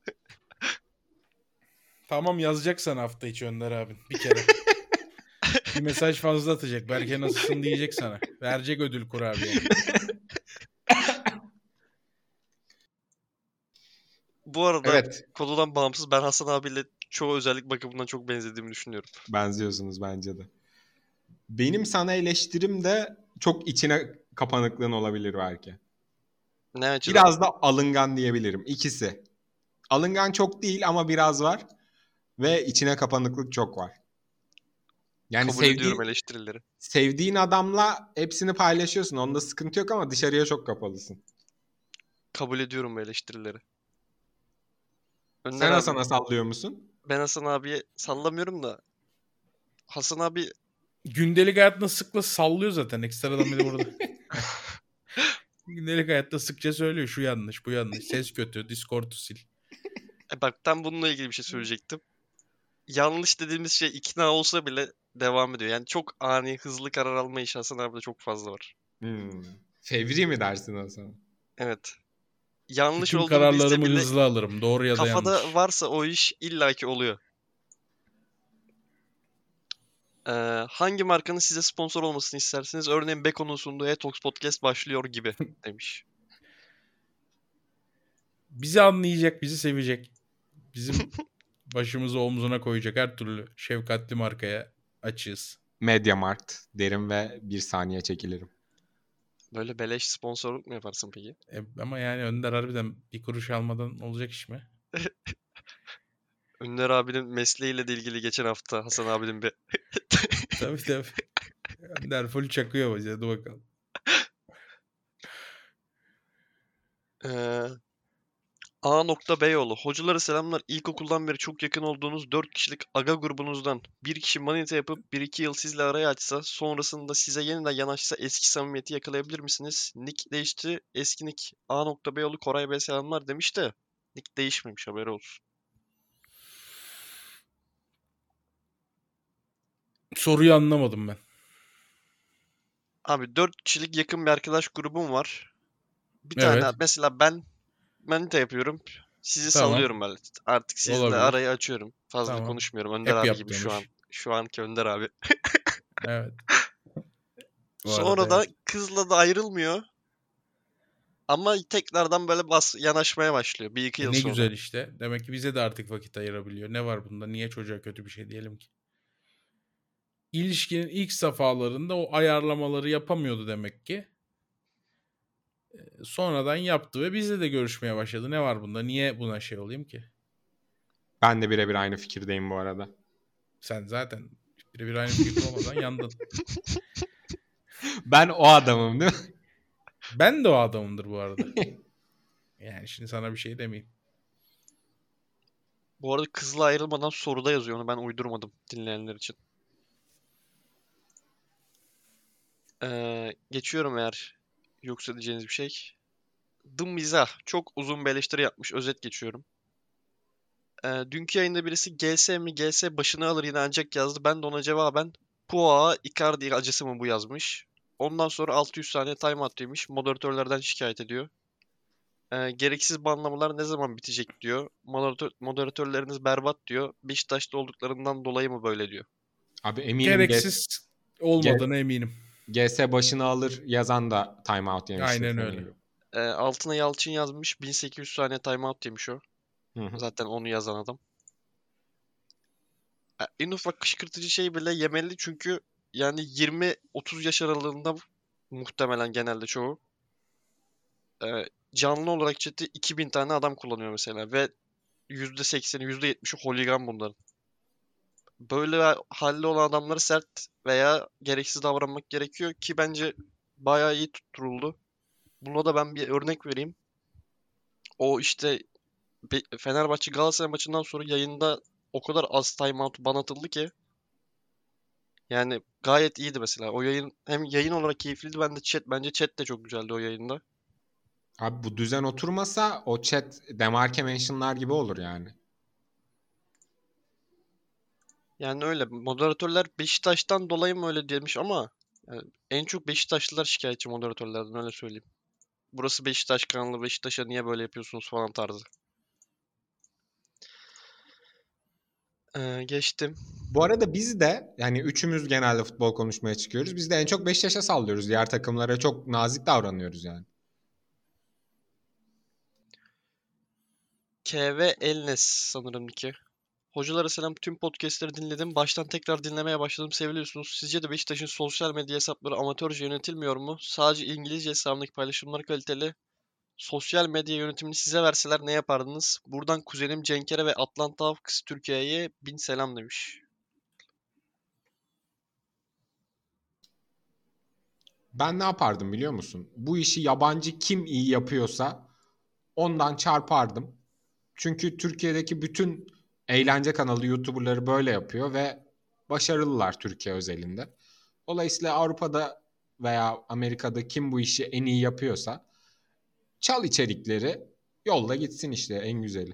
[LAUGHS] tamam yazacak sana hafta içi Önder abin bir kere. [LAUGHS] bir mesaj fazla atacak. Berke nasılsın diyecek sana. Verecek ödül kurabiye. Bu arada Evet konudan bağımsız ben Hasan abiyle çoğu özellik bakımından çok benzediğimi düşünüyorum. benziyorsunuz bence de. Benim sana eleştirim de çok içine kapanıklığın olabilir belki. Ne açıdan? Biraz da alıngan diyebilirim. İkisi. Alıngan çok değil ama biraz var. Ve içine kapanıklık çok var. Yani kabul sevdiğin, ediyorum eleştirileri. sevdiğin adamla hepsini paylaşıyorsun. Onda sıkıntı yok ama dışarıya çok kapalısın. Kabul ediyorum bu eleştirileri. Önder Sen abi, Hasan'a sallıyor musun? ben Hasan abiye sallamıyorum da Hasan abi Gündelik hayatında sıkla sallıyor zaten. Ekstradan bir de burada. Gündelik hayatta sıkça söylüyor. Şu yanlış, bu yanlış. Ses kötü. Discord'u sil. e bak tam bununla ilgili bir şey söyleyecektim. Yanlış dediğimiz şey ikna olsa bile devam ediyor. Yani çok ani, hızlı karar alma işi Hasan abide çok fazla var. Hmm. Fevri mi dersin Hasan? Evet. Yanlış Bütün olduğunu bilse kararlarımı bile hızlı alırım. Doğru ya da kafada yanlış. varsa o iş illaki oluyor. Ee, hangi markanın size sponsor olmasını istersiniz? Örneğin Beko'nun sunduğu Etox Podcast başlıyor gibi [LAUGHS] demiş. Bizi anlayacak, bizi sevecek. Bizim [LAUGHS] başımızı omzuna koyacak her türlü şefkatli markaya açığız. Mediamarkt derim ve bir saniye çekilirim. Böyle beleş sponsorluk mu yaparsın peki? E, ama yani Önder harbiden bir kuruş almadan olacak iş mi? [LAUGHS] Önder abinin mesleğiyle de ilgili geçen hafta Hasan abinin bir [LAUGHS] tabii tabii. Önder full çakıyor bize. Hadi bakalım. [LAUGHS] Ee, A. Beyoğlu. Hocalara selamlar. İlkokuldan beri çok yakın olduğunuz 4 kişilik aga grubunuzdan bir kişi manita yapıp 1-2 yıl sizle araya açsa sonrasında size yeniden yanaşsa eski samimiyeti yakalayabilir misiniz? Nick değişti. Eski Nick. A. Beyoğlu Koray Bey selamlar demiş de Nick değişmemiş haberi olsun. Soruyu anlamadım ben. Abi 4 kişilik yakın bir arkadaş grubum var. Bir Evet. tane mesela ben manita yapıyorum. Sizi Tamam. sallıyorum böyle. Artık sizle Olabilir. arayı açıyorum. Fazla Tamam. konuşmuyorum. Önder Hep abi gibi şu an. Şu anki Önder abi. [LAUGHS] Evet. [LAUGHS] Bu Sonra da evet. kızla da ayrılmıyor. Ama tekrardan böyle bas yanaşmaya başlıyor. Bir iki E yıl ne sonra. güzel işte. Demek ki bize de artık vakit ayırabiliyor. Ne var bunda? Niye çocuğa kötü bir şey diyelim ki? İlişkinin ilk safhalarında o ayarlamaları yapamıyordu demek ki. Sonradan yaptı ve bizle de görüşmeye başladı. Ne var bunda? Niye buna şey olayım ki? Ben de birebir aynı fikirdeyim bu arada. Sen zaten birebir aynı fikirde olmadan yandın. [LAUGHS] Ben o adamım değil mi? [LAUGHS] Ben de o adamımdır bu arada. [LAUGHS] Yani şimdi sana bir şey demeyeyim. Bu arada kızla ayrılmadan soruda yazıyor onu ben uydurmadım dinleyenler için. Ee, geçiyorum eğer yoksa diyeceğiniz bir şey. The Mizah. Çok uzun bir eleştiri yapmış. Özet geçiyorum. Ee, dünkü yayında birisi GS mi GS başını alır yine ancak yazdı. Ben de ona cevaben Pua Icardi acısı mı bu yazmış. Ondan sonra 600 saniye timeout demiş. Moderatörlerden şikayet ediyor. Ee, gereksiz banlamalar ne zaman bitecek diyor. Moderatör, moderatörleriniz berbat diyor. Beşiktaşlı olduklarından dolayı mı böyle diyor. Abi eminim Gereksiz olmadığına eminim. GS başını alır yazan da timeout yemiştir. Aynen öyle. gibi. Ee, altına Yalçın yazmış. 1800 saniye timeout demiş o. Hı hı. Zaten onu yazan adam. Ya, En ufak kışkırtıcı şey bile yemeli çünkü yani 20-30 yaş aralığında muhtemelen genelde çoğu e, canlı olarak chat'i 2000 tane adam kullanıyor mesela ve %80'i %70'i holigan bunların. Böyle halde olan adamları sert veya gereksiz davranmak gerekiyor ki bence bayağı iyi tutturuldu. Buna da ben bir örnek vereyim. O işte Fenerbahçe Galatasaray maçından sonra yayında o kadar az timeout ban atıldı ki yani gayet iyiydi mesela. O yayın hem yayın olarak keyifliydi. Ben de chat bence chat de çok güzeldi o yayında. Abi bu düzen oturmasa o chat demarke mentionlar gibi olur yani. Yani öyle. Moderatörler Beşiktaş'tan dolayı mı öyle demiş ama yani en çok Beşiktaşlılar şikayetçi moderatörlerden öyle söyleyeyim. Burası Beşiktaş kanalı, Beşiktaş'a niye böyle yapıyorsunuz falan tarzı. Ee, geçtim. Bu arada biz de yani üçümüz genelde futbol konuşmaya çıkıyoruz. Biz de en çok Beşiktaş'a sallıyoruz. Diğer takımlara çok nazik davranıyoruz yani. KV Elnes sanırım ki. Hocalara selam tüm podcastleri dinledim. Baştan tekrar dinlemeye başladım. Seviliyorsunuz. Sizce de Beşiktaş'ın sosyal medya hesapları amatörce yönetilmiyor mu? Sadece İngilizce hesabındaki paylaşımlar kaliteli. Sosyal medya yönetimini size verseler ne yapardınız? Buradan kuzenim Cenkere ve Atlanta Hawks Türkiye'ye bin selam demiş. Ben ne yapardım biliyor musun? Bu işi yabancı kim iyi yapıyorsa ondan çarpardım. Çünkü Türkiye'deki bütün eğlence kanalı YouTuber'ları böyle yapıyor ve başarılılar Türkiye özelinde. Dolayısıyla Avrupa'da veya Amerika'da kim bu işi en iyi yapıyorsa çal içerikleri yolla gitsin işte en güzeli.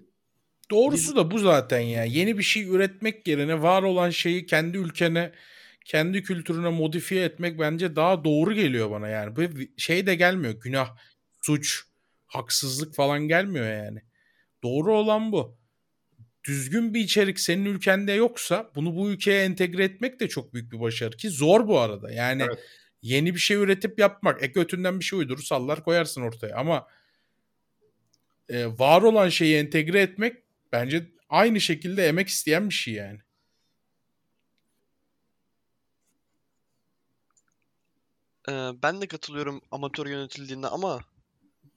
Doğrusu da bu zaten ya. Yeni bir şey üretmek yerine var olan şeyi kendi ülkene, kendi kültürüne modifiye etmek bence daha doğru geliyor bana yani. Bu şey de gelmiyor. Günah, suç, haksızlık falan gelmiyor yani. Doğru olan bu. Düzgün bir içerik senin ülkende yoksa bunu bu ülkeye entegre etmek de çok büyük bir başarı ki zor bu arada. Yani Evet. yeni bir şey üretip yapmak, ek ötünden bir şey uydurur, sallar koyarsın ortaya ama e, var olan şeyi entegre etmek bence aynı şekilde emek isteyen bir şey yani. Ee, ben de katılıyorum amatör yönetildiğinde ama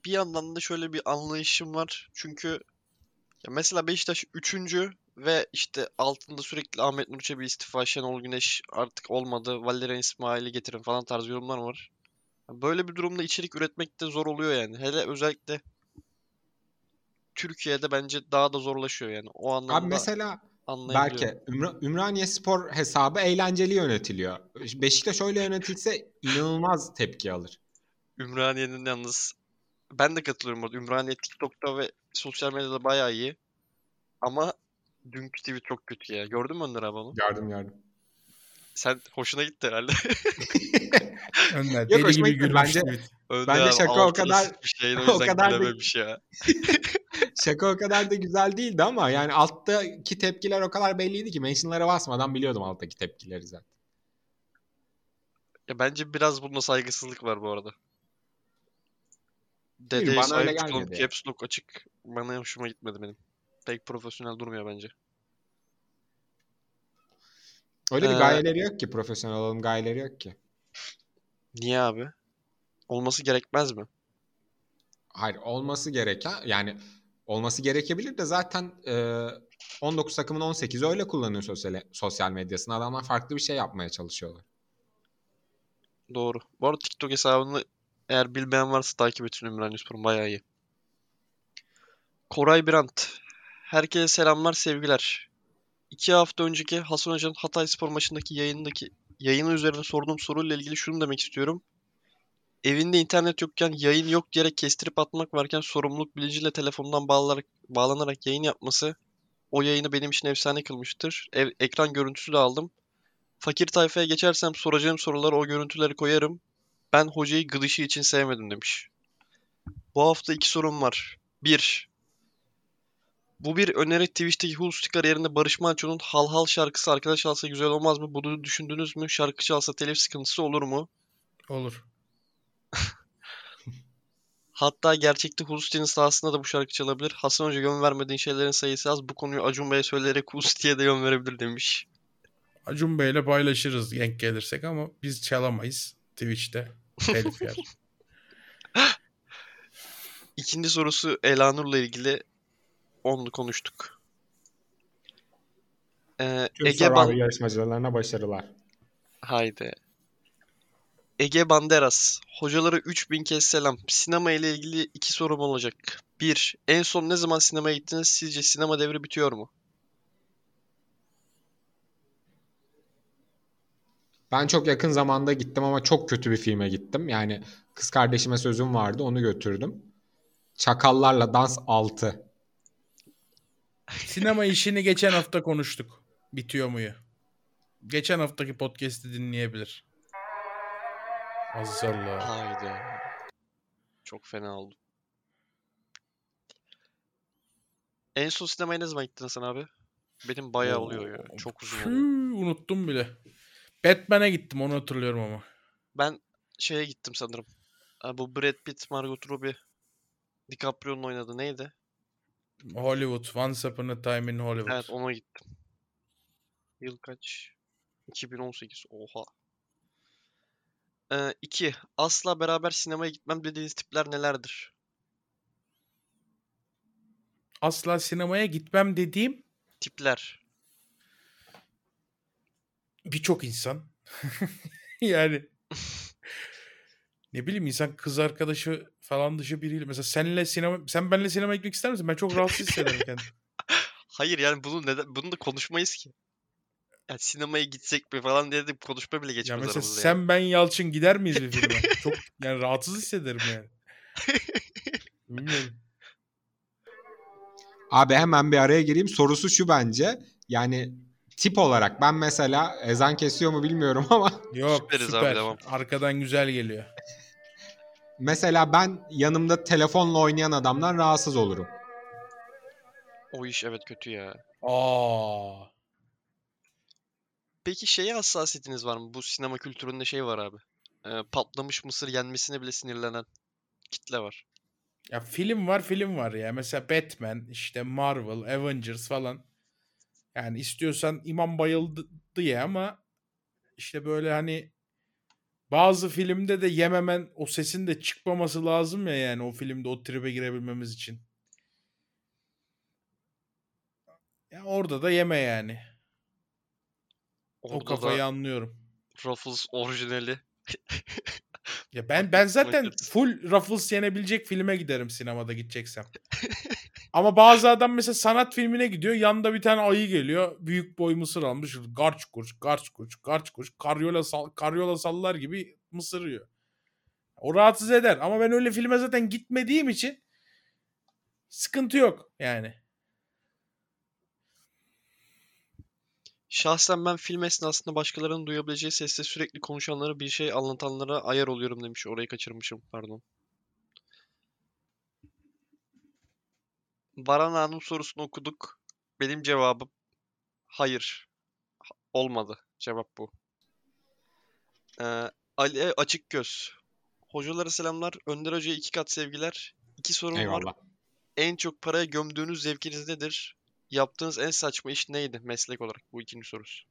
bir yandan da şöyle bir anlayışım var. Çünkü ya mesela Beşiktaş 3. ve işte altında sürekli Ahmet Nur Çebi istifa, Şenol Güneş artık olmadı, Valerian İsmail'i getirin falan tarzı yorumlar var. Böyle bir durumda içerik üretmek de zor oluyor yani. Hele özellikle Türkiye'de bence daha da zorlaşıyor yani. O Abi anlamda mesela anlayabiliyorum. Berke Ümra- Ümraniye Spor hesabı eğlenceli yönetiliyor. Beşiktaş öyle yönetilse inanılmaz tepki alır. Ümraniye'nin yalnız ben de katılıyorum orada. Ümraniye TikTok'ta ve sosyal medyada bayağı iyi. Ama dünkü tweet çok kötü ya. Gördün mü Önder abi onu? Yardım yardım. Sen hoşuna gitti herhalde. [LAUGHS] Önder deli gibi gülmüş. Bence-. Önder Bence abi şaka o kadar- sıçmış şeyin, [LAUGHS] o o kadar da- gülememiş ya. [LAUGHS] Şaka o kadar da güzel değildi ama yani alttaki tepkiler o kadar belliydi ki mentionlara basmadan biliyordum alttaki tepkileri zaten. Ya bence biraz bunda saygısızlık var bu arada. Dedeye sahip çıkalım, gelmedi ya. caps lock açık. Bana hoşuma gitmedi benim. Pek profesyonel durmuyor bence. Öyle bir Ee, gayeleri yok ki profesyonel olalım gayeleri yok ki. Niye abi? Olması gerekmez mi? Hayır olması gereken yani olması gerekebilir de zaten e, 19 takımın 18'i öyle kullanıyor sosyal, sosyal medyasını. Adamlar farklı bir şey yapmaya çalışıyorlar. Doğru. Bu arada TikTok hesabını eğer bilmeyen varsa takip etsin Ümraniyespor'un bayağı iyi. Koray Birant. Herkese selamlar, sevgiler. İki hafta önceki Hasan Hoca'nın Hatay Spor maçındaki yayındaki yayını üzerine sorduğum soruyla ilgili şunu demek istiyorum. Evinde internet yokken yayın yok diyerek kestirip atmak varken sorumluluk bilinciyle telefondan bağlanarak, bağlanarak yayın yapması o yayını benim için efsane kılmıştır. Ev, ekran görüntüsü de aldım. Fakir tayfaya geçersem soracağım sorulara o görüntüleri koyarım. Ben hocayı gıdışı için sevmedim demiş. Bu hafta iki sorum var. Bir. Bu bir öneri Twitch'teki Hulsti kariyerinde Barış Manço'nun Hal Hal şarkısı arkadaş çalsa güzel olmaz mı? Bunu düşündünüz mü? Şarkı çalsa telif sıkıntısı olur mu? Olur. [LAUGHS] Hatta gerçekte Hulsti'nin sahasında da bu şarkı çalabilir. Hasan Hoca yön vermediğin şeylerin sayısı az. Bu konuyu Acun Bey'e söyleyerek Hulsti'ye de yön verebilir demiş. Acun Bey'le paylaşırız denk gelirsek ama biz çalamayız Twitch'te. Telif yer. [LAUGHS] İkinci sorusu Elanur'la ilgili. Onu konuştuk. Ee, Tüm Ege Ban... yarışmacılarına başarılar. Haydi. Ege Banderas. Hocalara 3000 kez selam. Sinema ile ilgili iki sorum olacak. 1. En son ne zaman sinemaya gittiniz? Sizce sinema devri bitiyor mu? Ben çok yakın zamanda gittim ama çok kötü bir filme gittim. Yani kız kardeşime sözüm vardı onu götürdüm. Çakallarla Dans 6. Sinema işini geçen hafta konuştuk. Bitiyor muyu? Geçen haftaki podcast'i dinleyebilir. Azallah. Haydi. Çok fena oldu. En son sinemaya ne zaman gittin sen abi? Benim bayağı oluyor ya. Çok uzun oluyor. unuttum bile. Batman'e gittim onu hatırlıyorum ama. Ben şeye gittim sanırım. Ha, Bu Brad Pitt, Margot Robbie, DiCaprio'nun oynadığı neydi? Hollywood. Once Upon a Time in Hollywood. Evet ona gittim. Yıl kaç? 2018. Oha. Ee, iki. Asla beraber sinemaya gitmem dediğiniz tipler nelerdir? Asla sinemaya gitmem dediğim Tipler. Birçok insan. [LAUGHS] yani ne bileyim insan kız arkadaşı falan dışı biriyle mesela senle sinema sen benle sinema gitmek ister misin? Ben çok rahatsız hissederim [LAUGHS] kendimi. Hayır yani bunu neden bunu da konuşmayız ki. Yani sinemaya gitsek mi falan diye de konuşma bile ya geçmez mesela aramızda sen yani. ben Yalçın gider miyiz bir filme? [LAUGHS] çok yani rahatsız hissederim yani. Bilmiyorum. Abi hemen bir araya gireyim. Sorusu şu bence. Yani tip olarak ben mesela ezan kesiyor mu bilmiyorum ama [LAUGHS] Yok Süperiz abi, süper. devam. Arkadan güzel geliyor. mesela ben yanımda telefonla oynayan adamdan rahatsız olurum. O iş evet kötü ya. Aa. Peki şeye hassasiyetiniz var mı? Bu sinema kültüründe şey var abi. Ee, patlamış mısır yenmesine bile sinirlenen kitle var. Ya film var film var ya. Mesela Batman, işte Marvel, Avengers falan. Yani istiyorsan imam bayıldı diye ama işte böyle hani bazı filmde de yememen o sesin de çıkmaması lazım ya yani o filmde o tribe girebilmemiz için. Ya orada da yeme yani. o Orada kafayı da anlıyorum. Ruffles orijinali. Ya [LAUGHS] ben ben zaten full Ruffles yenebilecek filme giderim sinemada gideceksem. [LAUGHS] Ama bazı adam mesela sanat filmine gidiyor. Yanında bir tane ayı geliyor. Büyük boy mısır almış. Garç kurç, garç kurç, garç kurç. Karyola, sal, karyola sallar gibi mısır. O rahatsız eder. Ama ben öyle filme zaten gitmediğim için sıkıntı yok yani. Şahsen ben film esnasında başkalarının duyabileceği sesle sürekli konuşanlara bir şey anlatanlara ayar oluyorum demiş. Orayı kaçırmışım pardon. Baran Hanım sorusunu okuduk. Benim cevabım hayır. Ha- Olmadı. Cevap bu. Ee, Ali Açık Göz. Hocalara selamlar. Önder Hoca'ya iki kat sevgiler. İki sorum var. Eyvallah. En çok paraya gömdüğünüz zevkiniz nedir? Yaptığınız en saçma iş neydi meslek olarak? Bu ikinci sorusu.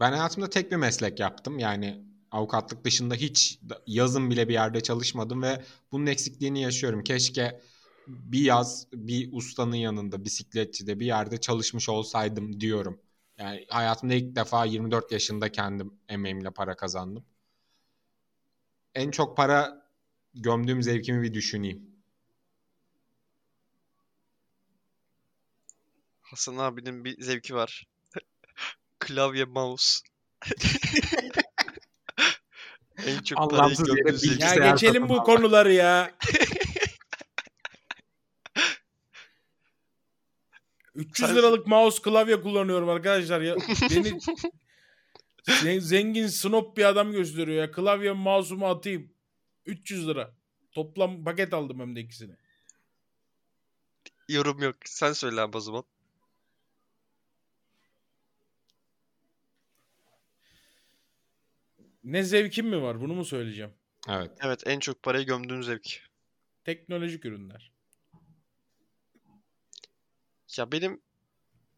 Ben hayatımda tek bir meslek yaptım. Yani avukatlık dışında hiç yazın bile bir yerde çalışmadım ve bunun eksikliğini yaşıyorum. Keşke bir yaz bir ustanın yanında bisikletçide bir yerde çalışmış olsaydım diyorum. Yani hayatımda ilk defa 24 yaşında kendim emeğimle para kazandım. En çok para gömdüğüm zevkimi bir düşüneyim. Hasan abinin bir zevki var. [LAUGHS] Klavye, mouse. [LAUGHS] En çok parayı Anlamsız yere gömdüğü zevki. Ya geçelim bu konuları ya. [LAUGHS] 300 Sen- liralık mouse klavye kullanıyorum arkadaşlar ya. Beni [LAUGHS] ze- zengin snob bir adam gösteriyor ya. Klavye mouse'umu atayım. 300 lira. Toplam paket aldım hem de ikisini. Yorum yok. Sen söyle abi o zaman. Ne zevkim mi var bunu mu söyleyeceğim? Evet. Evet en çok parayı gömdüğün zevk. Teknolojik ürünler. Ya benim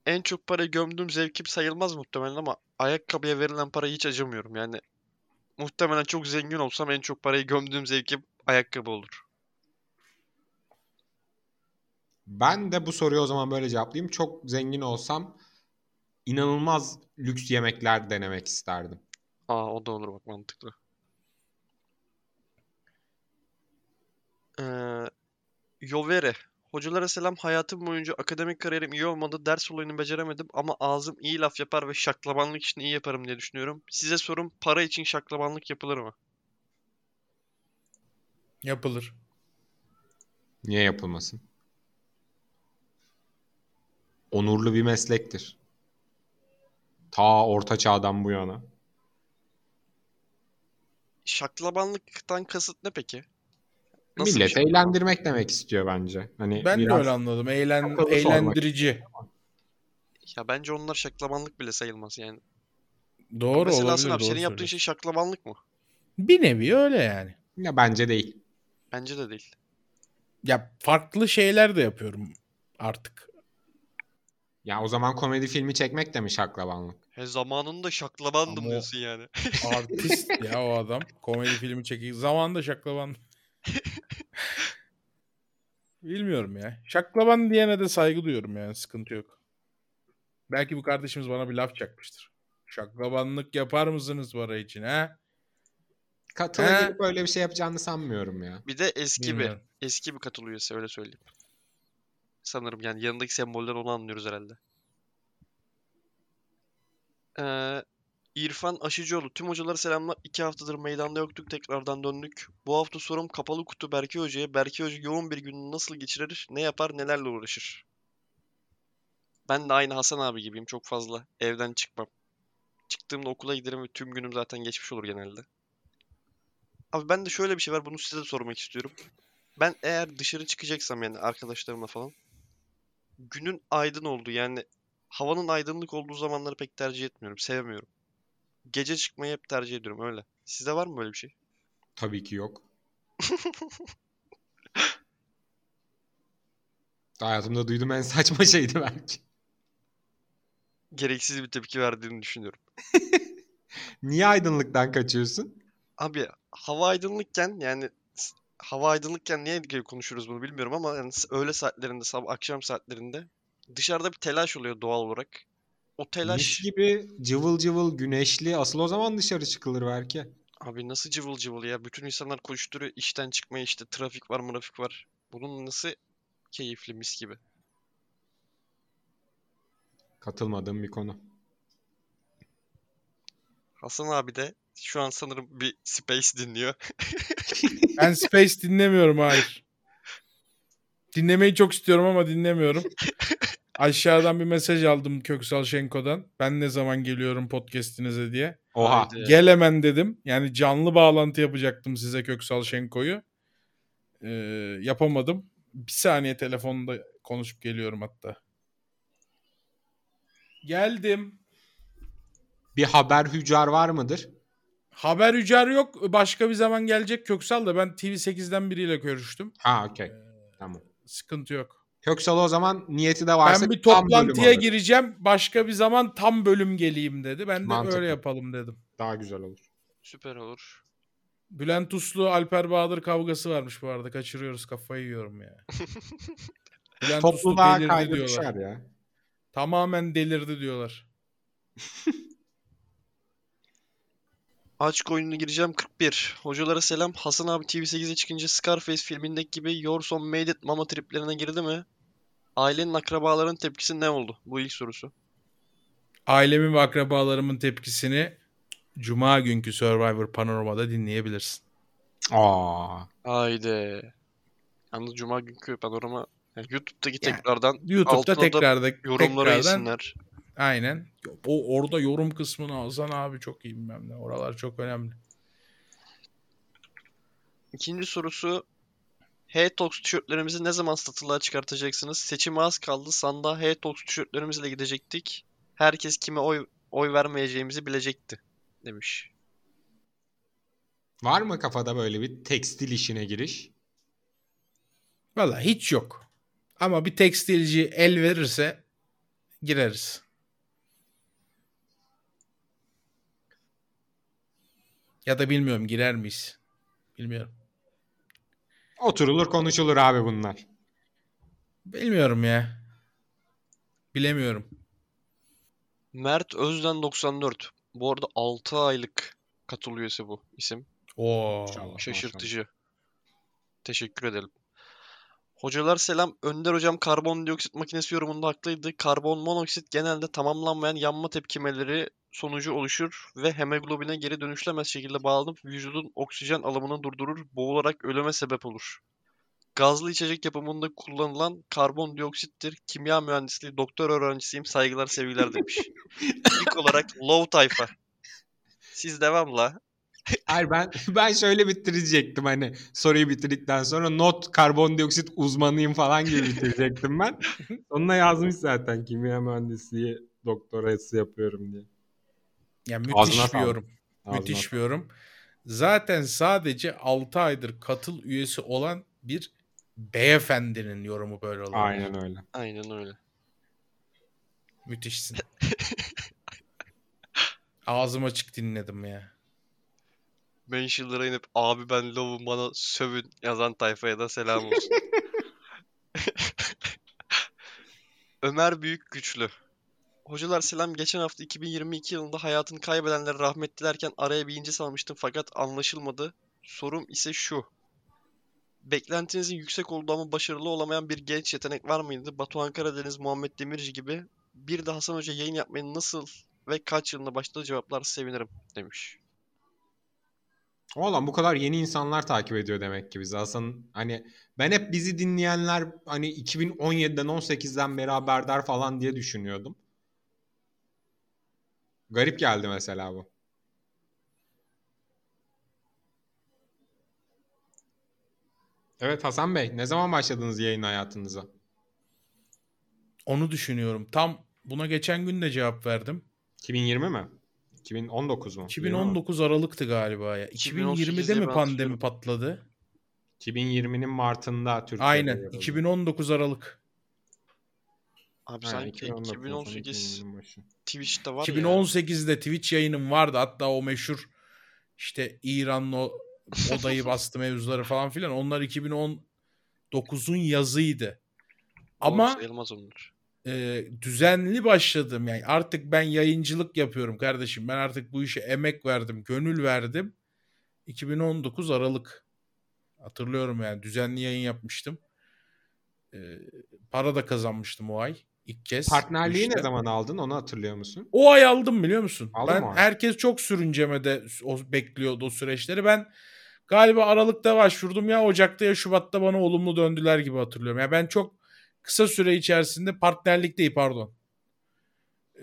en çok parayı gömdüğüm zevkim sayılmaz muhtemelen ama ayakkabıya verilen parayı hiç acımıyorum. Yani muhtemelen çok zengin olsam en çok parayı gömdüğüm zevkim ayakkabı olur. Ben de bu soruyu o zaman böyle cevaplayayım. Çok zengin olsam inanılmaz lüks yemekler denemek isterdim. Aa o da olur bak mantıklı. Ee, Yovere. Hocalara selam. Hayatım boyunca akademik kariyerim iyi olmadı. Ders olayını beceremedim ama ağzım iyi laf yapar ve şaklabanlık için iyi yaparım diye düşünüyorum. Size sorum para için şaklabanlık yapılır mı? Yapılır. Niye yapılmasın? Onurlu bir meslektir. Ta orta çağdan bu yana. Şaklabanlıktan kasıt ne peki? Nasıl Millet şey? eğlendirmek demek istiyor bence. Hani Ben de biraz öyle anladım. Eğlen, akıllı sormak. eğlendirici. Ya bence onlar şaklabanlık bile sayılmaz yani. Doğru Mesela olabilir. Hasan abi senin yaptığın şey şaklabanlık mı? Bir nevi öyle yani. ya bence değil. Bence de değil. Ya farklı şeyler de yapıyorum artık. Ya o zaman komedi filmi çekmek de mi şaklabanlık? He zamanında şaklabandım Ama diyorsun yani. Artist ya o adam. Komedi filmi çekiyor. Zamanında şaklaban. Bilmiyorum ya. Şaklaban diyene de saygı duyuyorum yani. Sıkıntı yok. Belki bu kardeşimiz bana bir laf çakmıştır. Şaklabanlık yapar mısınız para için ha? Katıla öyle bir şey yapacağını sanmıyorum ya. Bir de eski bir, Bilmiyorum. eski bir katıl üyesi öyle söyleyeyim. Sanırım yani yanındaki sembolden onu anlıyoruz herhalde. Ee, İrfan Aşıcıoğlu. Tüm hocalara selamlar. İki haftadır meydanda yoktuk. Tekrardan döndük. Bu hafta sorum kapalı kutu Berke Hoca'ya. Berke Hoca yoğun bir günü nasıl geçirir? Ne yapar? Nelerle uğraşır? Ben de aynı Hasan abi gibiyim. Çok fazla evden çıkmam. Çıktığımda okula giderim ve tüm günüm zaten geçmiş olur genelde. Abi ben de şöyle bir şey var. Bunu size de sormak istiyorum. Ben eğer dışarı çıkacaksam yani arkadaşlarımla falan günün aydın olduğu yani havanın aydınlık olduğu zamanları pek tercih etmiyorum. Sevmiyorum. Gece çıkmayı hep tercih ediyorum öyle. Sizde var mı böyle bir şey? Tabii ki yok. [LAUGHS] Hayatımda duyduğum en saçma şeydi belki. Gereksiz bir tepki verdiğini düşünüyorum. [LAUGHS] Niye aydınlıktan kaçıyorsun? Abi hava aydınlıkken yani hava aydınlıkken niye konuşuruz bunu bilmiyorum ama yani öğle saatlerinde, sabah akşam saatlerinde dışarıda bir telaş oluyor doğal olarak. O Mis telaş gibi cıvıl cıvıl güneşli. Asıl o zaman dışarı çıkılır belki. Abi nasıl cıvıl cıvıl ya? Bütün insanlar koşturuyor. işten çıkmaya işte trafik var, mırafik var. Bunun nasıl keyifli mis gibi. Katılmadığım bir konu. Hasan abi de şu an sanırım bir Space dinliyor. [LAUGHS] Ben Space dinlemiyorum hayır. [LAUGHS] Dinlemeyi çok istiyorum ama dinlemiyorum. [LAUGHS] Aşağıdan bir mesaj aldım Köksal Şenko'dan. Ben ne zaman geliyorum podcast'inize diye. Oha. Haydi. Gel hemen dedim. Yani canlı bağlantı yapacaktım size Köksal Şenko'yu. Ee, yapamadım. Bir saniye telefonda konuşup geliyorum hatta. Geldim. Bir haber hücar var mıdır? Haber hücar yok. Başka bir zaman gelecek Köksal da ben TV8'den biriyle görüştüm. Ha okey. Tamam. Sıkıntı yok. Köksal o zaman niyeti de varsa Ben bir toplantıya gireceğim. Başka bir zaman tam bölüm geleyim dedi. Ben de Mantıklı. öyle yapalım dedim. Daha güzel olur. Süper olur. Bülent Uslu Alper Bahadır kavgası varmış bu arada. Kaçırıyoruz kafayı yiyorum ya. [LAUGHS] Bülent Uslu Topluluğa delirdi kaydı diyorlar. ya. Tamamen delirdi diyorlar. [LAUGHS] Aç oyununa gireceğim 41. Hocalara selam. Hasan abi TV8'e çıkınca Scarface filmindeki gibi Your Son Made It mama triplerine girdi mi? Ailenin akrabaların tepkisi ne oldu? Bu ilk sorusu. Ailemin ve akrabalarımın tepkisini Cuma günkü Survivor Panorama'da dinleyebilirsin. Aa. Haydi. Yalnız Cuma günkü panorama yani YouTube'daki Yani tekrardan YouTube'da tekrarda yorumlara tekrardan yesinler. Aynen. O orada yorum kısmını Hasan abi çok iyi bilmem ne. Oralar çok önemli. İkinci sorusu H-Tox tişörtlerimizi ne zaman satılığa çıkartacaksınız? Seçime az kaldı. Sandığa H-Tox tişörtlerimizle gidecektik. Herkes kime oy oy vermeyeceğimizi bilecekti demiş. Var mı kafada böyle bir tekstil işine giriş? Valla hiç yok. Ama bir tekstilci el verirse gireriz. Ya da bilmiyorum girer miyiz? Bilmiyorum. Oturulur konuşulur abi bunlar. Bilmiyorum ya. Bilemiyorum. Mert Özden 94. Bu arada 6 aylık katıl üyesi bu isim. Oo. Şaşırtıcı. Teşekkür ederim. Hocalar selam. Önder hocam karbondioksit makinesi yorumunda haklıydı. Karbon monoksit genelde tamamlanmayan yanma tepkimeleri sonucu oluşur ve hemoglobine geri dönüşlemez şekilde bağlanıp vücudun oksijen alımını durdurur, boğularak ölüme sebep olur. Gazlı içecek yapımında kullanılan karbondioksittir. Kimya mühendisliği doktor öğrencisiyim. Saygılar sevgiler demiş. [LAUGHS] İlk olarak low tayfa. Siz devamla. [LAUGHS] Hayır ben ben şöyle bitirecektim hani soruyu bitirdikten sonra not karbondioksit uzmanıyım falan gibi bitirecektim ben. [LAUGHS] Sonuna yazmış zaten kimya mühendisliği doktorası yapıyorum diye. Ya müthiş Ağzına bir yorum. Ağzına Müthiş bir yorum. Zaten sadece 6 aydır katıl üyesi olan bir beyefendinin yorumu böyle olur. Aynen öyle. Aynen öyle. Müthişsin. [LAUGHS] Ağzım açık dinledim ya. Mentionlara inip abi ben lovum bana sövün yazan tayfaya da selam olsun. [LAUGHS] Ömer Büyük Güçlü. Hocalar selam. Geçen hafta 2022 yılında hayatını kaybedenleri rahmet dilerken araya bir ince salmıştım fakat anlaşılmadı. Sorum ise şu. Beklentinizin yüksek olduğu ama başarılı olamayan bir genç yetenek var mıydı? Batuhan Karadeniz, Muhammed Demirci gibi. Bir de Hasan Hoca yayın yapmayı nasıl ve kaç yılında başladı cevaplar sevinirim demiş. Oğlum bu kadar yeni insanlar takip ediyor demek ki bizi. Aslında hani ben hep bizi dinleyenler hani 2017'den 18'den beri haberdar falan diye düşünüyordum. Garip geldi mesela bu. Evet Hasan Bey, ne zaman başladınız yayın hayatınıza? Onu düşünüyorum. Tam buna geçen gün de cevap verdim. 2020 mi? 2019 mu? 2019 Aralık'tı galiba ya. 2020'de 2018'de mi pandemi patladı? 2020'nin Mart'ında Türkiye'de. Aynen. yapıldı. 2019 Aralık. Abi sanki 2019 2018 2020'nin başı. Twitch'te var ya. 2018'de Twitch yayınım vardı. Hatta o meşhur işte İran'la o odayı bastı mevzuları falan filan. Onlar 2019'un yazıydı. Ama sayılmaz onlar. E, düzenli başladım. Yani artık ben yayıncılık yapıyorum kardeşim. Ben artık bu işe emek verdim, gönül verdim. 2019 Aralık. Hatırlıyorum yani düzenli yayın yapmıştım. E, para da kazanmıştım o ay ilk kez. Partnerliği İşte. ne zaman aldın onu hatırlıyor musun? O ay aldım biliyor musun? Aldın ben mı herkes çok sürüncemede o bekliyordu o süreçleri. Ben galiba Aralık'ta başvurdum ya Ocak'ta ya Şubat'ta bana olumlu döndüler gibi hatırlıyorum. Ya ben çok kısa süre içerisinde partnerlik değil pardon.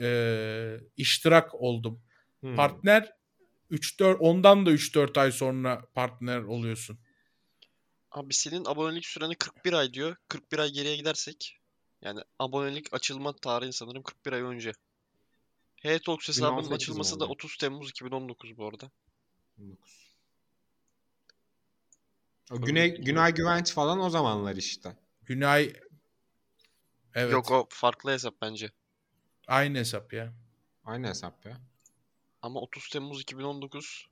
Ee, iştirak oldum. Hmm. Partner 3-4 ondan da 3-4 ay sonra partner oluyorsun. Abi senin abonelik süreni 41 ay diyor. 41 ay geriye gidersek yani abonelik açılma tarihi sanırım 41 ay önce. H-Talks hesabının 2018 açılması da oldu. 30 Temmuz 2019 bu arada. 19. O Güney, Günay Güvenç falan o zamanlar işte. Günay Evet. Yok o farklı hesap bence. Aynı hesap ya. Aynı hesap ya. Ama 30 Temmuz 2019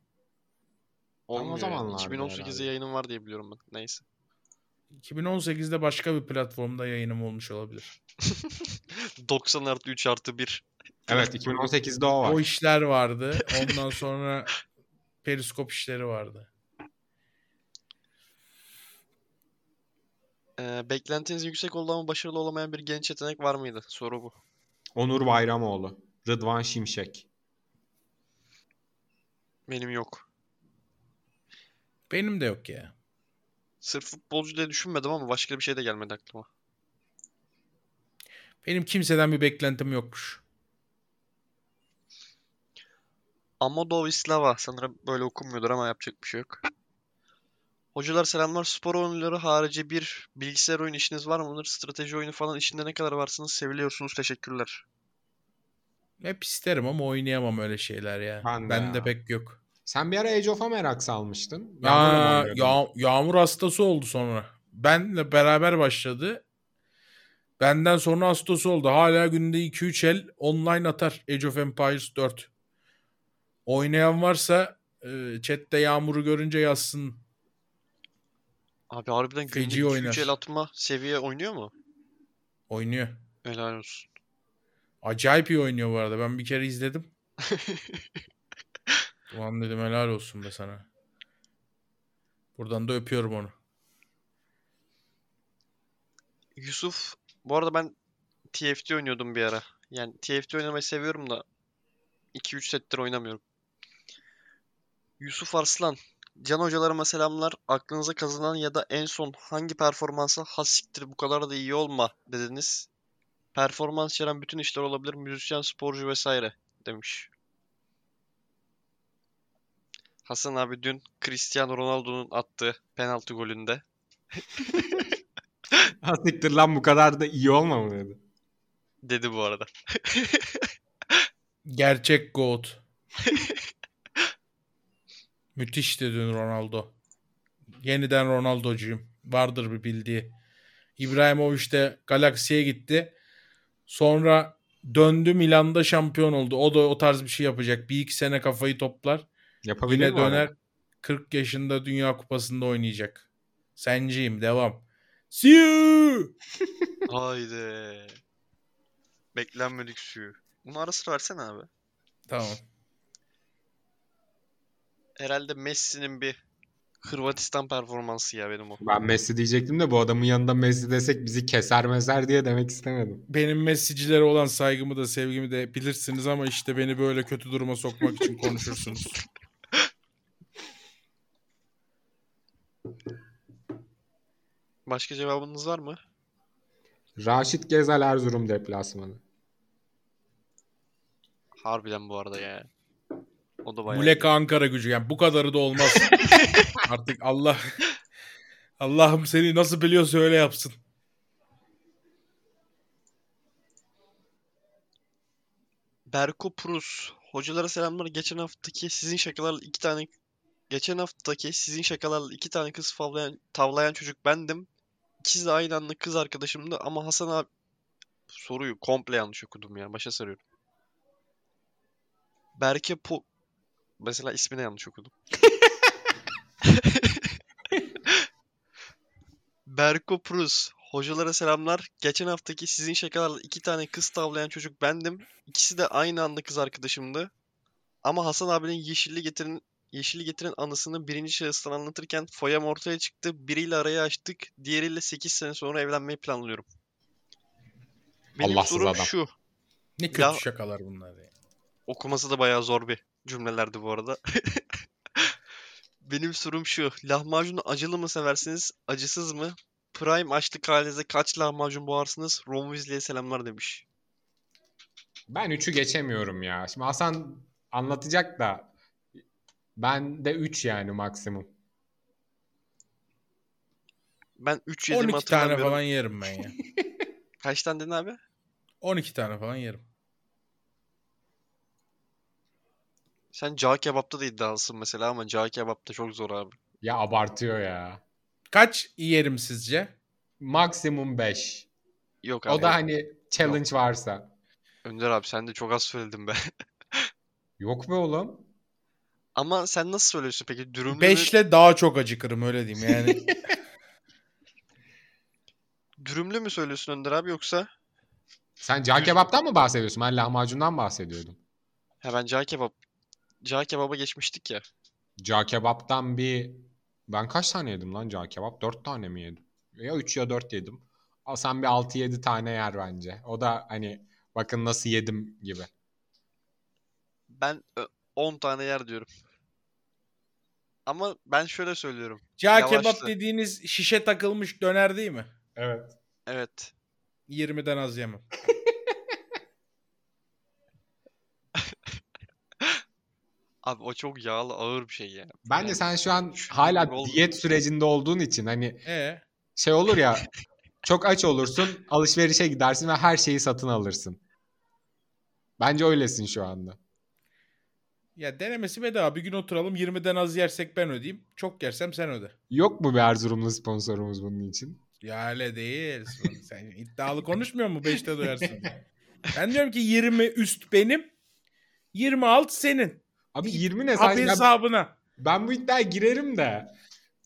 o olmuyor yani. zamanlarda 2018'de herhalde. yayınım var diye biliyorum ben. Neyse. 2018'de başka bir platformda yayınım olmuş olabilir. [LAUGHS] 90 artı 3 artı 1. Evet 2018'de o var. O işler vardı. Ondan sonra periskop işleri vardı. Ee, beklentinizin yüksek olduğu ama başarılı olamayan bir genç yetenek var mıydı? Soru bu. Onur Bayramoğlu. Rıdvan Şimşek. Benim yok. Benim de yok ya. Sırf futbolcu diye düşünmedim ama başka bir şey de gelmedi aklıma. Benim kimseden bir beklentim yokmuş. Amodovislava sanırım böyle okunmuyordur ama yapacak bir şey yok. Hocalar selamlar. Spor oyunları harici bir bilgisayar oyunu işiniz var mıdır? Strateji oyunu falan işinde ne kadar varsınız? Seviliyorsunuz. Teşekkürler. Hep isterim ama oynayamam öyle şeyler ya. Ben de Bende ya. pek yok. Sen bir ara Age of'a merak salmıştın. Oynuyordun? ya- yağmur hastası oldu sonra. Benle beraber başladı. Benden sonra hastası oldu. Hala günde 2-3 el online atar Age of Empires 4. Oynayan varsa e, chatte yağmuru görünce yazsın. Abi harbiden Feci 2-3 oynar. el atma seviye oynuyor mu? Oynuyor. Helal olsun. Acayip iyi oynuyor bu arada. Ben bir kere izledim. [LAUGHS] Ulan dedim helal olsun be sana. Buradan da öpüyorum onu. Yusuf, bu arada ben TFT oynuyordum bir ara. Yani TFT oynamayı seviyorum da 2-3 settir oynamıyorum. Yusuf Arslan, Can hocalarıma selamlar. Aklınıza kazınan ya da en son hangi performansa has siktir bu kadar da iyi olma dediniz. Performans içeren bütün işler olabilir. Müzisyen, sporcu vesaire demiş. Hasan abi dün Cristiano Ronaldo'nun attığı penaltı golünde [LAUGHS] Ha siktir lan bu kadar da iyi olma mı dedi. dedi bu arada. Gerçek GOAT. [LAUGHS] Müthişti dün Ronaldo. Yeniden Ronaldo'cuyum. Vardır bir bildiği. İbrahimovic de Galaxy'ye gitti. Sonra döndü Milan'da şampiyon oldu. O da o tarz bir şey yapacak. Bir iki sene kafayı toplar. Yapabilir Yine mi döner 40 yaşında Dünya Kupası'nda oynayacak. Senciyim. Devam. See you. [LAUGHS] Haydi. Beklenmedik suyu. Bunu ara sıra versene abi. Tamam. Herhalde Messi'nin bir Hırvatistan performansı ya benim o. Ben Messi diyecektim de bu adamın yanında Messi desek bizi keser meser diye demek istemedim. Benim Messi'cilere olan saygımı da sevgimi de bilirsiniz ama işte beni böyle kötü duruma sokmak için konuşursunuz. [LAUGHS] Başka cevabınız var mı? Raşit Gezel Erzurum deplasmanı. Harbiden bu arada ya. O da bayağı. Muleka Ankara gücü yani bu kadarı da olmaz. [LAUGHS] Artık Allah Allah'ım seni nasıl biliyorsa öyle yapsın. Berko Prus. Hocalara selamlar. Geçen haftaki sizin şakalarla iki tane Geçen haftaki sizin şakalarla iki tane kız favlayan, tavlayan çocuk bendim. İkisi de aynı anda kız arkadaşımdı ama Hasan abi soruyu komple yanlış okudum ya. Başa sarıyorum. Berke Po mesela ismini yanlış okudum. [LAUGHS] Berko Prus. Hocalara selamlar. Geçen haftaki sizin şakalarla iki tane kız tavlayan çocuk bendim. İkisi de aynı anda kız arkadaşımdı. Ama Hasan abinin Yeşilli getirin Yeşilli getiren anısını birinci şahıstan anlatırken foyam ortaya çıktı. Biriyle arayı açtık. Diğeriyle 8 sene sonra evlenmeyi planlıyorum. Benim Allahsız sorum adam. şu. Ne kötü Ya- şakalar bunlar ya. Okuması da bayağı zor bir cümlelerdi bu arada. [LAUGHS] Benim sorum şu. Lahmacunu acılı mı seversiniz, acısız mı? Prime açlık halinize kaç lahmacun boğarsınız? Ron Weasley'e selamlar demiş. Ben 3'ü geçemiyorum ya. Şimdi Hasan anlatacak da ben de 3 yani maksimum. Ben 3 yedim 12 tane hatırlamıyorum. falan yerim ben ya. [LAUGHS] Kaç tane dedin abi? 12 tane falan yerim. Sen cağ kebapta da iddialısın mesela ama cağ kebapta çok zor abi. Ya abartıyor ya. Kaç yerim sizce? Maksimum 5. Yok abi. O da hani challenge varsa. Önder abi sen de çok az söyledin be. [LAUGHS] Yok be oğlum. Ama sen nasıl söylüyorsun peki? Dürümlü mü, 5'le daha çok acıkırım öyle diyeyim yani. [LAUGHS] dürümlü mü söylüyorsun Önder abi yoksa? Sen cağ kebaptan mı bahsediyorsun? Ben lahmacundan bahsediyordum. Ha ben cağ kebap. Cağ kebaba geçmiştik ya. Cağ kebaptan bir... Ben kaç tane yedim lan cağ kebap? 4 tane mi yedim? Ya 3 ya 4 yedim. Al sen bir 6-7 tane yer bence. O da hani bakın nasıl yedim gibi. Ben ö, 10 tane yer diyorum. Ama ben şöyle söylüyorum. Cağ kebap dediğiniz şişe takılmış döner değil mi? Evet. Evet. 20'den az yemem. [LAUGHS] Abi o çok yağlı ağır bir şey ya. Bence Yani sen şu an hala oldu. diyet sürecinde olduğun için hani E şey olur ya çok aç olursun alışverişe gidersin ve her şeyi satın alırsın. Bence öylesin şu anda. ya denemesi bedava. Bir gün oturalım 20'den az yersek ben ödeyeyim. Çok yersem sen öde. Yok mu bir Erzurumlu sponsorumuz bunun için? Ya öyle değil. Sen iddialı konuşmuyor mu 5'te doyarsın. Ben diyorum ki 20 üst benim. 20 alt senin. Abi 20 ne ben, hesabına. ben bu iddiaya girerim de.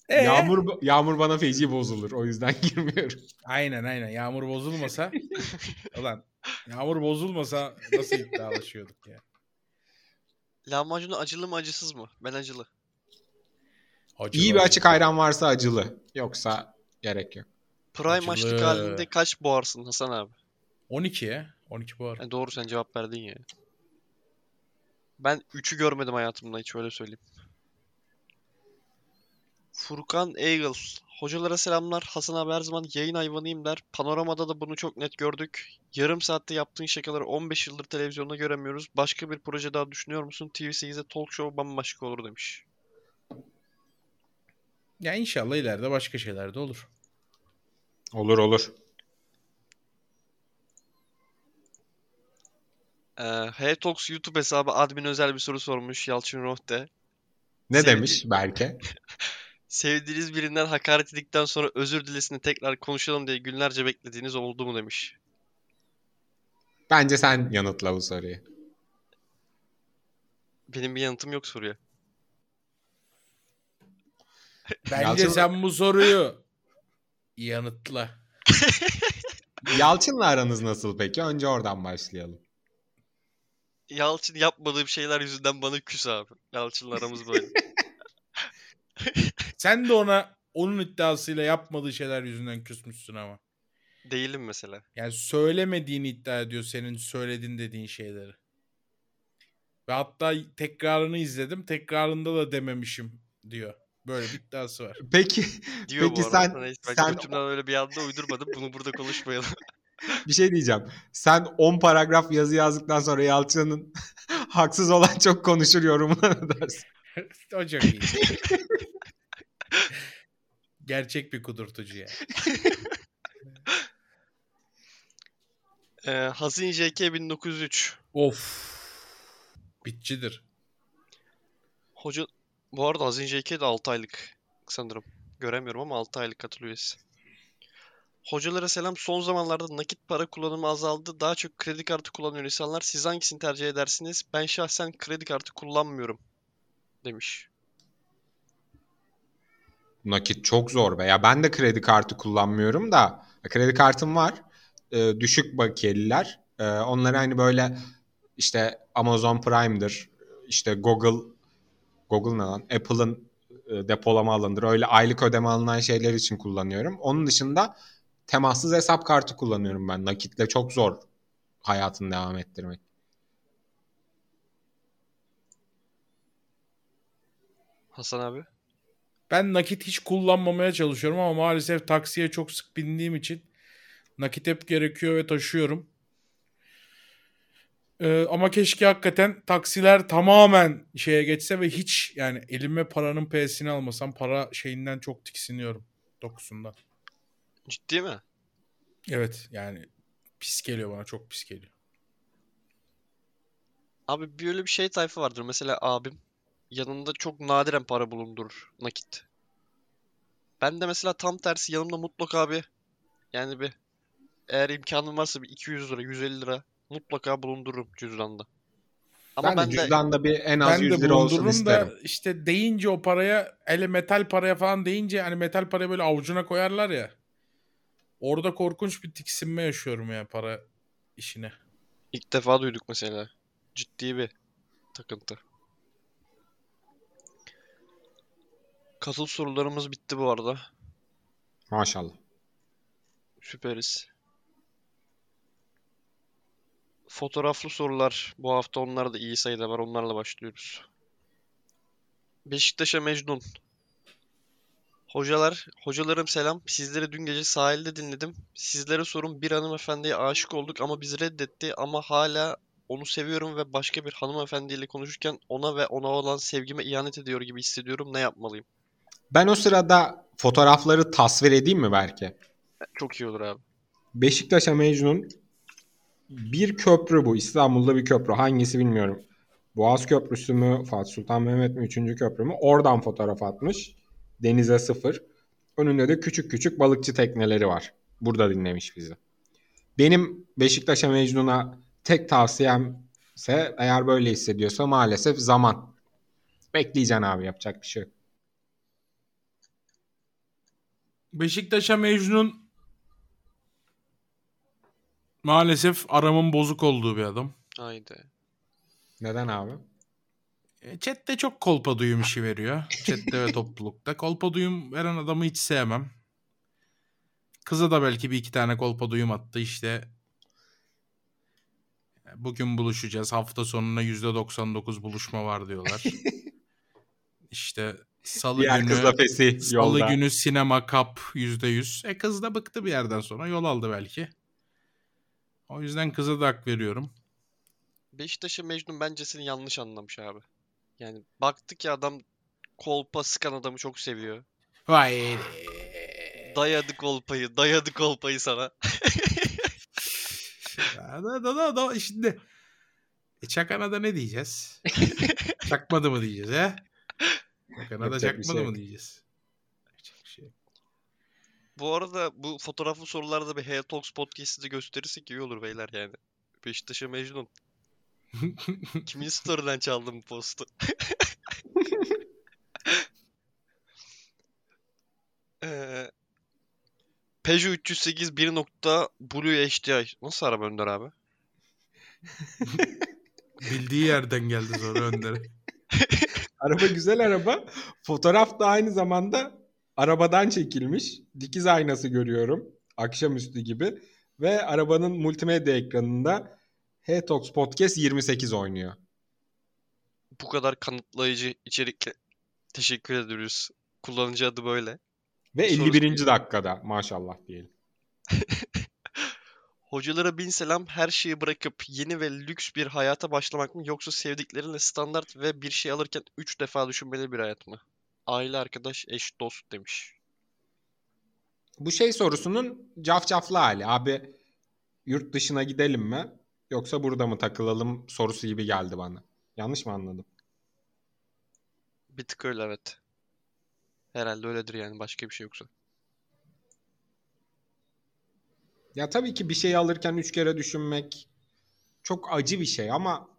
E? Yağmur yağmur bana feci bozulur. O yüzden [LAUGHS] girmiyorum. Aynen aynen. Yağmur bozulmasa. [LAUGHS] ulan yağmur bozulmasa nasıl iddialaşıyorduk ya. Lahmacunu acılı mı acısız mı? Ben acılı. Acılı İyi bir açık ayran varsa acılı. Yoksa gerek yok. Prime Acılı. açlık halinde kaç boğarsın Hasan abi? 12 ya. 12 bu arada. Yani doğru sen cevap verdin ya. Ben 3'ü görmedim hayatımda hiç öyle söyleyeyim. Furkan Eagle. Hocalara selamlar. Hasan abi her zaman yayın hayvanıyım der. Panoramada da bunu çok net gördük. Yarım saatte yaptığın şakaları 15 yıldır televizyonda göremiyoruz. Başka bir proje daha düşünüyor musun? TV8'de talk show bambaşka olur demiş. Ya inşallah ileride başka şeyler de olur. Olur olur. Ee, Hey Talks YouTube hesabı admin özel bir soru sormuş Yalçın Rohde. Ne Sevdi- demiş Berke? [LAUGHS] Sevdiğiniz birinden hakaret edildikten sonra özür dilesini tekrar konuşalım diye günlerce beklediğiniz oldu mu demiş. Bence sen yanıtla bu soruyu. Benim bir yanıtım yok soruya. Bence Yalçın- sen bu soruyu yanıtla. [LAUGHS] Yalçın'la aranız nasıl peki? Önce oradan başlayalım. Yalçın yapmadığı bir şeyler yüzünden bana küs abi. Yalçın'la aramız böyle. [LAUGHS] Sen de ona onun iddiasıyla yapmadığı şeyler yüzünden küsmüşsün ama. Değilim mesela. Yani söylemediğini iddia ediyor senin söyledin dediğin şeyleri. Ve hatta tekrarını izledim. Tekrarında da dememişim diyor. Böyle bir iddiası var. Peki Diyor Peki bu arada. sen- Neyse, ben sen- öyle bir anda uydurmadım. Bunu burada konuşmayalım. Bir şey diyeceğim. Sen 10 paragraf yazı yazdıktan sonra Yalçın'ın [LAUGHS] haksız olan çok konuşur yorumuna ne dersin? [LAUGHS] o çok iyi. Gerçek bir kudurtucu ya. [LAUGHS] Ee, Hazin JK 1903. Of. Bitçidir. Hoca... Bu arada Hazin JK de 6 aylık sanırım. Göremiyorum ama 6 aylık katıl üyesi. Hocalara selam. Son zamanlarda nakit para kullanımı azaldı. Daha çok kredi kartı kullanıyor insanlar. Siz hangisini tercih edersiniz? Ben şahsen kredi kartı kullanmıyorum. Demiş. Nakit çok zor be. Ya ben de kredi kartı kullanmıyorum da kredi kartım var. Ee, düşük bakiyeliler. Ee, onları hani böyle işte Amazon Prime'dır. işte Google Google ne lan? Apple'ın e, depolama alanıdır. Öyle aylık ödeme alınan şeyler için kullanıyorum. Onun dışında temassız hesap kartı kullanıyorum ben. Nakitle çok zor hayatını devam ettirmek. Hasan abi. Ben nakit hiç kullanmamaya çalışıyorum ama maalesef taksiye çok sık bindiğim için nakit hep gerekiyor ve taşıyorum. Ee, ama keşke hakikaten taksiler tamamen şeye geçse ve hiç yani elime paranın P'sini almasam para şeyinden çok tiksiniyorum dokusundan. Ciddi mi? Evet yani pis geliyor bana çok pis geliyor. Abi bir öyle bir şey tayfa vardır. Mesela abim yanında çok nadiren para bulundurur nakit. Ben de mesela tam tersi yanımda mutlaka bir yani bir eğer imkanım varsa bir 200 lira 150 lira mutlaka bulundururum cüzdanda. Ama ben, ben de cüzdanda bir en az Ben 100 de lira olsun bulundururum isterim. da işte deyince o paraya ele metal paraya falan deyince hani metal parayı böyle avucuna koyarlar ya. Orada korkunç bir tiksinme yaşıyorum ya para işine. ilk defa duyduk mesela. Ciddi bir takıntı. Katıl sorularımız bitti bu arada. Maşallah. Süperiz. Fotoğraflı sorular. Bu hafta onlar da iyi sayıda var. Onlarla başlıyoruz. Beşiktaş'a Mecnun. Hocalar, hocalarım selam. Sizleri dün gece sahilde dinledim. Sizlere sorum bir hanımefendiye aşık olduk ama bizi reddetti ama hala onu seviyorum ve başka bir hanımefendiyle konuşurken ona ve ona olan sevgime ihanet ediyor gibi hissediyorum. Ne yapmalıyım? Ben o sırada fotoğrafları tasvir edeyim mi belki? Çok iyi olur abi. Beşiktaş'a Mecnun bir köprü bu. İstanbul'da bir köprü. Hangisi bilmiyorum. Boğaz Köprüsü mü? Fatih Sultan Mehmet mi? Üçüncü köprü mü? Oradan fotoğraf atmış. Denize sıfır. Önünde de küçük küçük balıkçı tekneleri var. Burada dinlemiş bizi. Benim Beşiktaş'a Mecnun'a tek tavsiyemse eğer böyle hissediyorsa maalesef zaman. Bekleyeceksin abi yapacak bir şey yok. Beşiktaş'a Mecnun maalesef aramın bozuk olduğu bir adam. Haydi. Neden abi? E, Chat'te çok kolpa duyum işi veriyor. Chat'te ve toplulukta. Kolpa duyum veren adamı hiç sevmem. Kıza da belki bir iki tane kolpa duyum attı işte. Bugün buluşacağız. Hafta sonuna %99 buluşma var diyorlar. [LAUGHS] işte salı Diğer günü kız lafesi salı yolda. günü sinema kap %100. E kız da bıktı bir yerden sonra. Yol aldı belki. O yüzden kıza da hak veriyorum. Beşiktaş'ın Mecnun bence seni yanlış anlamış abi. Yani baktı ki adam kolpa sıkan adamı çok seviyor. Vay. Dayadı kolpayı, dayadı kolpayı sana. [LAUGHS] Ya Da, da, da, da, şimdi e, Çakan'a da ne diyeceğiz? [LAUGHS] Çakmadı mı diyeceğiz he? Çakan'a da çakmadı şey mı diyeceğiz? Şey. Bu arada bu fotoğraflı sorularda bir Hey Talks podcast'i de gösterirsek iyi olur beyler yani. Beşiktaş'a Mecnun. [LAUGHS] Kimin story'den çaldım bu postu? [LAUGHS] Eee Peugeot 308 1. Blue HDI. Nasıl araba Önder abi? [LAUGHS] Bildiği yerden geldi sonra Önder'e. Araba güzel araba. Fotoğraf da aynı zamanda arabadan çekilmiş. Dikiz aynası görüyorum. Akşamüstü gibi. Ve arabanın multimedya ekranında H-Talks Podcast 28 oynuyor. Bu kadar kanıtlayıcı içerikle teşekkür ediyoruz. Kullanıcı adı böyle. Ve Sorusu 51. dakikada maşallah diyelim. [LAUGHS] Hocalara bin selam her şeyi bırakıp yeni ve lüks bir hayata başlamak mı yoksa sevdiklerinle standart ve bir şey alırken 3 defa düşünmeli bir hayat mı? Aile, arkadaş, eş, dost demiş. Bu şey sorusunun cafcaflı hali. Abi yurt dışına gidelim mi? Yoksa burada mı takılalım sorusu gibi geldi bana. Yanlış mı anladım? Bir tık öyle evet. Herhalde öyledir yani başka bir şey yoksa. Ya tabii ki bir şey alırken üç kere düşünmek çok acı bir şey ama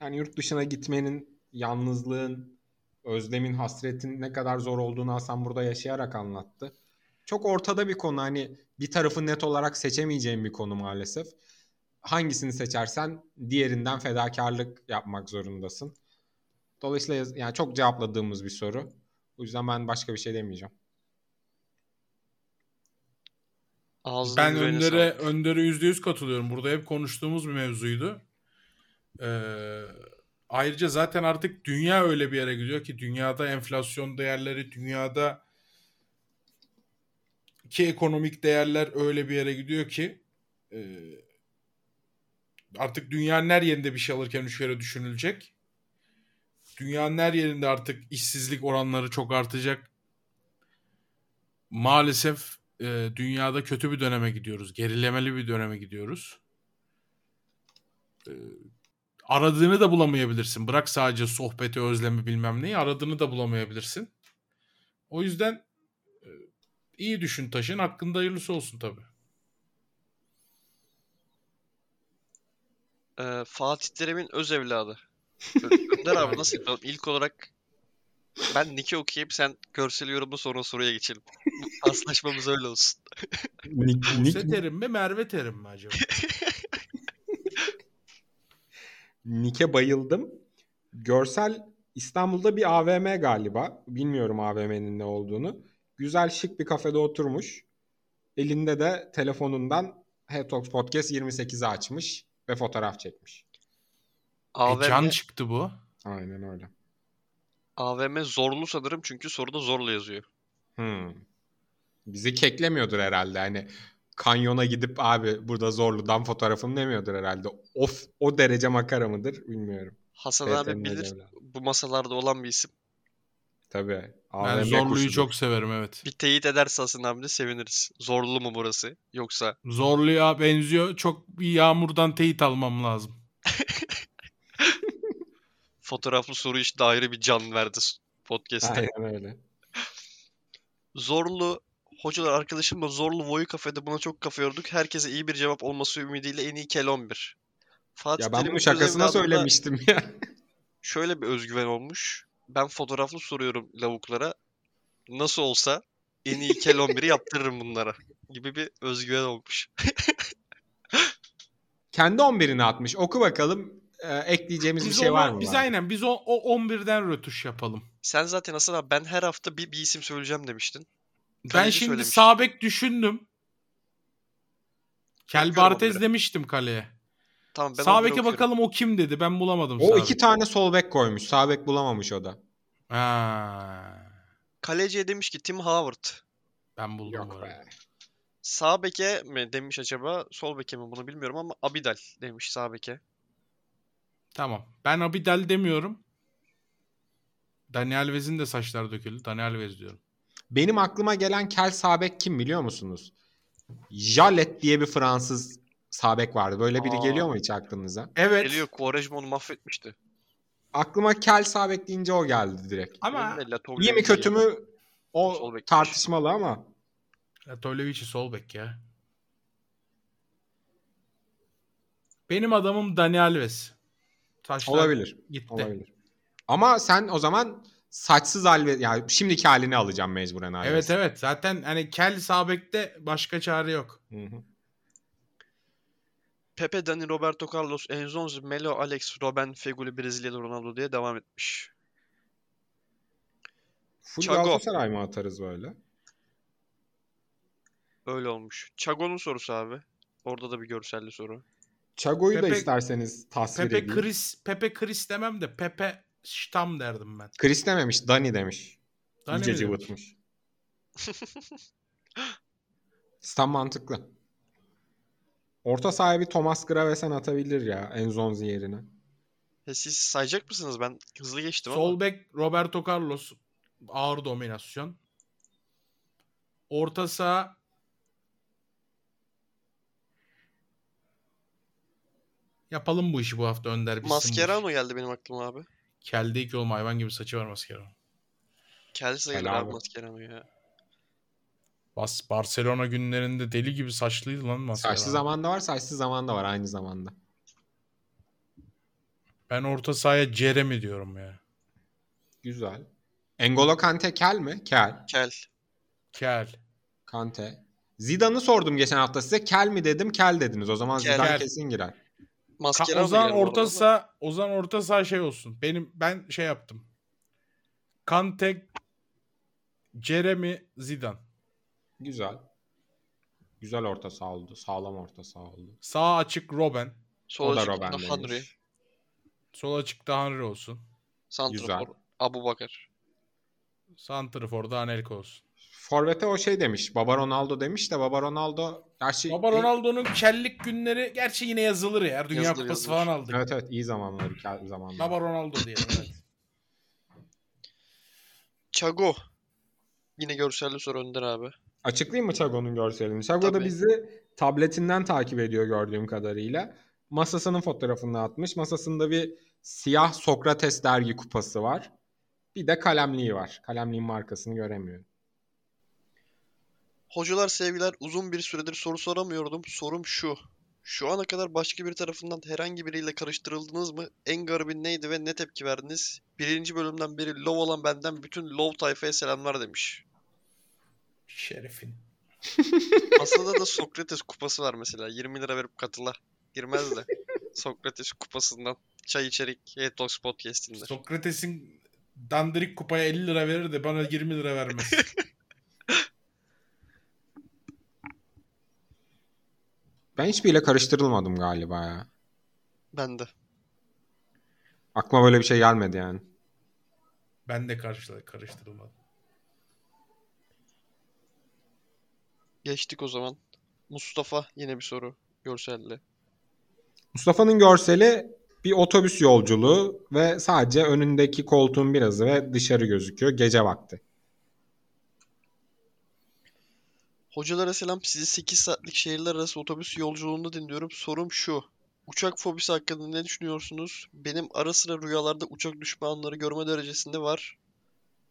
yani yurt dışına gitmenin, yalnızlığın, özlemin, hasretin ne kadar zor olduğunu Hasan burada yaşayarak anlattı. Çok ortada bir konu hani bir tarafı net olarak seçemeyeceğim bir konu maalesef. Hangisini seçersen diğerinden fedakarlık yapmak zorundasın. Dolayısıyla yani çok cevapladığımız bir soru. O yüzden ben başka bir şey demeyeceğim. Ağzına Ben Önder'e. Önder'e %100 katılıyorum. Burada hep konuştuğumuz bir mevzuydu. Ee, ayrıca zaten artık dünya öyle bir yere gidiyor ki dünyada enflasyon değerleri, dünyada ki ekonomik değerler öyle bir yere gidiyor ki e, artık dünyanın her yerinde bir şey alırken üç kere düşünülecek. Dünyanın her yerinde artık işsizlik oranları çok artacak. Maalesef e, dünyada kötü bir döneme gidiyoruz. Gerilemeli bir döneme gidiyoruz. E, aradığını da bulamayabilirsin. Bırak sadece sohbeti, özlemi bilmem neyi. Aradığını da bulamayabilirsin. O yüzden e, iyi düşün taşın. Hakkında hayırlısı olsun tabii. Ee, Fatih Terim'in öz evladı. Önder abi nasıl yapalım? İlk olarak ben Nick'i okuyayım sen görsel yorumla sonra soruya geçelim. Paslaşmamız öyle olsun. [LAUGHS] Nick, Nick, Terim mi Merve Terim mi acaba? [LAUGHS] Nick'e bayıldım. Görsel İstanbul'da bir AVM galiba. Bilmiyorum AVM'nin ne olduğunu. Güzel şık bir kafede oturmuş. Elinde de telefonundan Head Talks Podcast 28'i açmış ve fotoğraf çekmiş. e, can AVM, çıktı bu. Aynen öyle. AVM zorlu sanırım çünkü soruda zorla yazıyor. Hmm. Bizi keklemiyordur herhalde. Hani kanyona gidip abi burada Zorlu'dan fotoğrafım demiyordur herhalde. Of o derece makara mıdır bilmiyorum. Hasan abi bilir bu masalarda olan bir isim. Tabii. Ben AVM Zorlu'yu kuşudur. çok severim evet. Bir teyit ederse Hasan abi de seviniriz. Zorlu mu burası? Yoksa Zorlu'ya benziyor. Çok bir yağmurdan teyit almam lazım. [LAUGHS] fotoğraflı soru işte ayrı bir can verdi podcast'te. Aynen öyle. Zorlu hocalar arkadaşımla Zorlu Voyu kafede buna çok kafa yorduk. Herkese iyi bir cevap olması ümidiyle en iyi kel 11. Fatih Ya ben bunu şakasına söylemiştim ya. Şöyle bir özgüven olmuş. Ben fotoğraflı soruyorum lavuklara. Nasıl olsa en iyi kel 11'i yaptırırım bunlara. Gibi bir özgüven olmuş. [LAUGHS] Kendi 11'ini atmış. Oku bakalım. Ee, ekleyeceğimiz bir Biz, şey onu- var mı? biz var? aynen biz o, o 11'den rötuş yapalım. Sen zaten abi ben her hafta bir, bir isim söyleyeceğim demiştin. Ben Kaleci şimdi söylemiştim. sağ bek düşündüm. Kel Bartez demiştim kaleye. Tamam ben sağ beke bakalım o kim dedi. Ben bulamadım O sağ iki bek. tane sol bek koymuş. Sağ bek bulamamış o da. Ha, Kaleciye demiş ki Tim Howard. ben buldum Yok bu arada. be. Sağ beke mi demiş acaba? Sol beke mi bunu bilmiyorum ama Abidal demiş sağ beke. Tamam. Ben Abidal demiyorum. Daniel Vez'in de saçlar döküldü. Daniel Vez diyorum. Benim aklıma gelen kel sağ bek kim biliyor musunuz? Jalet diye bir Fransız sağ bek vardı. Böyle biri Aa. geliyor mu hiç aklınıza? Evet. Geliyor Quaresma onu mahvetmişti. Aklıma kel sağ bek deyince o geldi direkt. Ama İyi mi kötü mü o tartışmalı ama Tolevic'i sol bek ya. Benim adamım Daniel Vez. Saçlar olabilir. gitti. Olabilir. Ama sen o zaman saçsız Alves yani şimdiki halini alacağım mecburen Alves. Evet evet. Zaten hani kel sağ bekte başka çare yok. Hı hı. Pepe, Dani, Roberto Carlos, Enzonzi, Melo, Alex, Robben, Feguli, Brezilyalı Ronaldo diye devam etmiş. Full Thiago. Galatasaray mı atarız böyle? Öyle olmuş. Chago'nun sorusu abi. Orada da bir görselli soru. Chago'yu da isterseniz tasvir Pepe edeyim. Chris, Pepe Chris demem de Pepe Stam derdim ben. Chris dememiş, Dani demiş. Dani İyice mi demiş? cıvıtmış. Stam mantıklı. Orta sahaya bir Thomas Gravesen atabilir ya Enzonzi yerine. E siz sayacak mısınız? Ben hızlı geçtim ama. Sol bek Roberto Carlos ağır dominasyon. Orta saha Yapalım bu işi bu hafta Önder. Mascherano geldi benim aklıma abi. Kel değil ki oğlum hayvan gibi saçı var Mascherano. Kel sayılır abi be. Mascherano ya. Bas Barcelona günlerinde deli gibi saçlıydı lan Mascherano. Saçlı zamanda var, saçsız zamanda var aynı zamanda. Ben orta sahaya Jeremy diyorum ya. Güzel. Engolo Kante kel mi? Kel. Kel. Kel. Kante. Zidane'ı sordum geçen hafta size. Kel mi dedim, kel dediniz. O zaman Kel. Zidane kesin girer. Mascherano Ozan orta saha Ozan orta saha şey olsun. Benim ben şey yaptım. Kante Jeremy Zidane. Güzel. Güzel orta saha oldu. Sağlam orta saha oldu. Sağ açık Robben. Sol o da açıkta Henry. demiş. Sol açıkta Henry olsun. Santrafor. Abu Bakar. Santrfor'da Anelka olsun. Forvet'e o şey demiş. Baba Ronaldo demiş de Baba Ronaldo gerçi Baba Ronaldo'nun kellik günleri gerçi yine yazılır ya. Dünya Yazılır, Kupası yazılır. falan aldık. Evet evet iyi zamanları kel zamanları. Baba Ronaldo diyelim evet. [CLEARS THROAT] Chago. Yine görselli soru Önder abi. Açıklayayım mı Chago'nun görselini? Chago da bizi tabletinden takip ediyor gördüğüm kadarıyla. Masasının fotoğrafını atmış. Masasında bir siyah Sokrates dergi kupası var. Bir de kalemliği var. Kalemliğin markasını göremiyorum. Hocalar sevgiler uzun bir süredir soru soramıyordum. Sorum şu. Şu ana kadar başka bir tarafından herhangi biriyle karıştırıldınız mı? En garibi neydi ve ne tepki verdiniz? Birinci bölümden beri love olan benden bütün love tayfaya selamlar demiş. Şerefin. [LAUGHS] Masada da Sokrates kupası var mesela. 20 lira verip katıla. Girmez de. [LAUGHS] Sokrates kupasından. Çay içerik Head Talks Podcast'inde. Sokrates'in dandirik kupaya 50 lira verir de bana 20 lira vermez. [LAUGHS] Ben hiçbiriyle karıştırılmadım galiba ya. Ben de. Aklıma böyle bir şey gelmedi yani. ben de karıştı, karıştırılmadım. Geçtik o zaman. Mustafa yine bir soru. Görselli. Mustafa'nın görseli bir otobüs yolculuğu ve sadece önündeki koltuğun birazı ve dışarı gözüküyor gece vakti. Hocalara selam. Sizi 8 saatlik şehirler arası otobüs yolculuğunda dinliyorum. Sorum şu. Uçak fobisi hakkında ne düşünüyorsunuz? Benim ara sıra rüyalarda uçak düşme anları görme derecesinde var.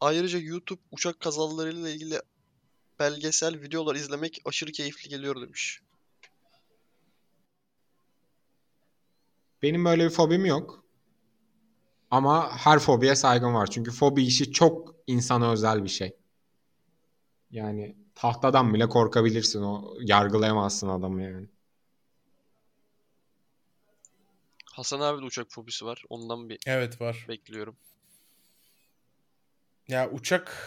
Ayrıca YouTube uçak kazalarıyla ilgili belgesel videolar izlemek aşırı keyifli geliyor demiş. Benim böyle bir fobim yok. Ama her fobiye saygım var. Çünkü fobi işi çok insana özel bir şey. Yani tahtadan bile korkabilirsin. O yargılayamazsın adamı yani. Hasan abi de uçak fobisi var. Ondan bir Evet var. bekliyorum. Ya uçak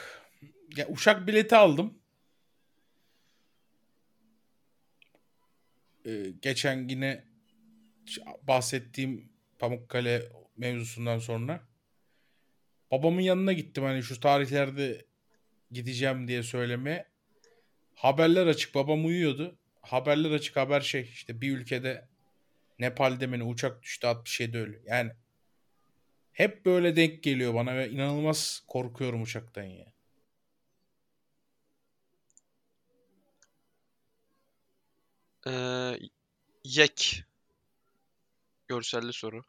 ya uçak bileti aldım. Ee, geçen yine bahsettiğim Pamukkale mevzusundan sonra babamın yanına gittim hani şu tarihlerde gideceğim diye söylemeye. Haberler açık babam uyuyordu. Haberler açık haber şey işte bir ülkede Nepal'de mi uçak düştü 67 ölü. Yani hep böyle denk geliyor bana ve inanılmaz korkuyorum uçaktan ya. Ee, Yek. Görselli soru.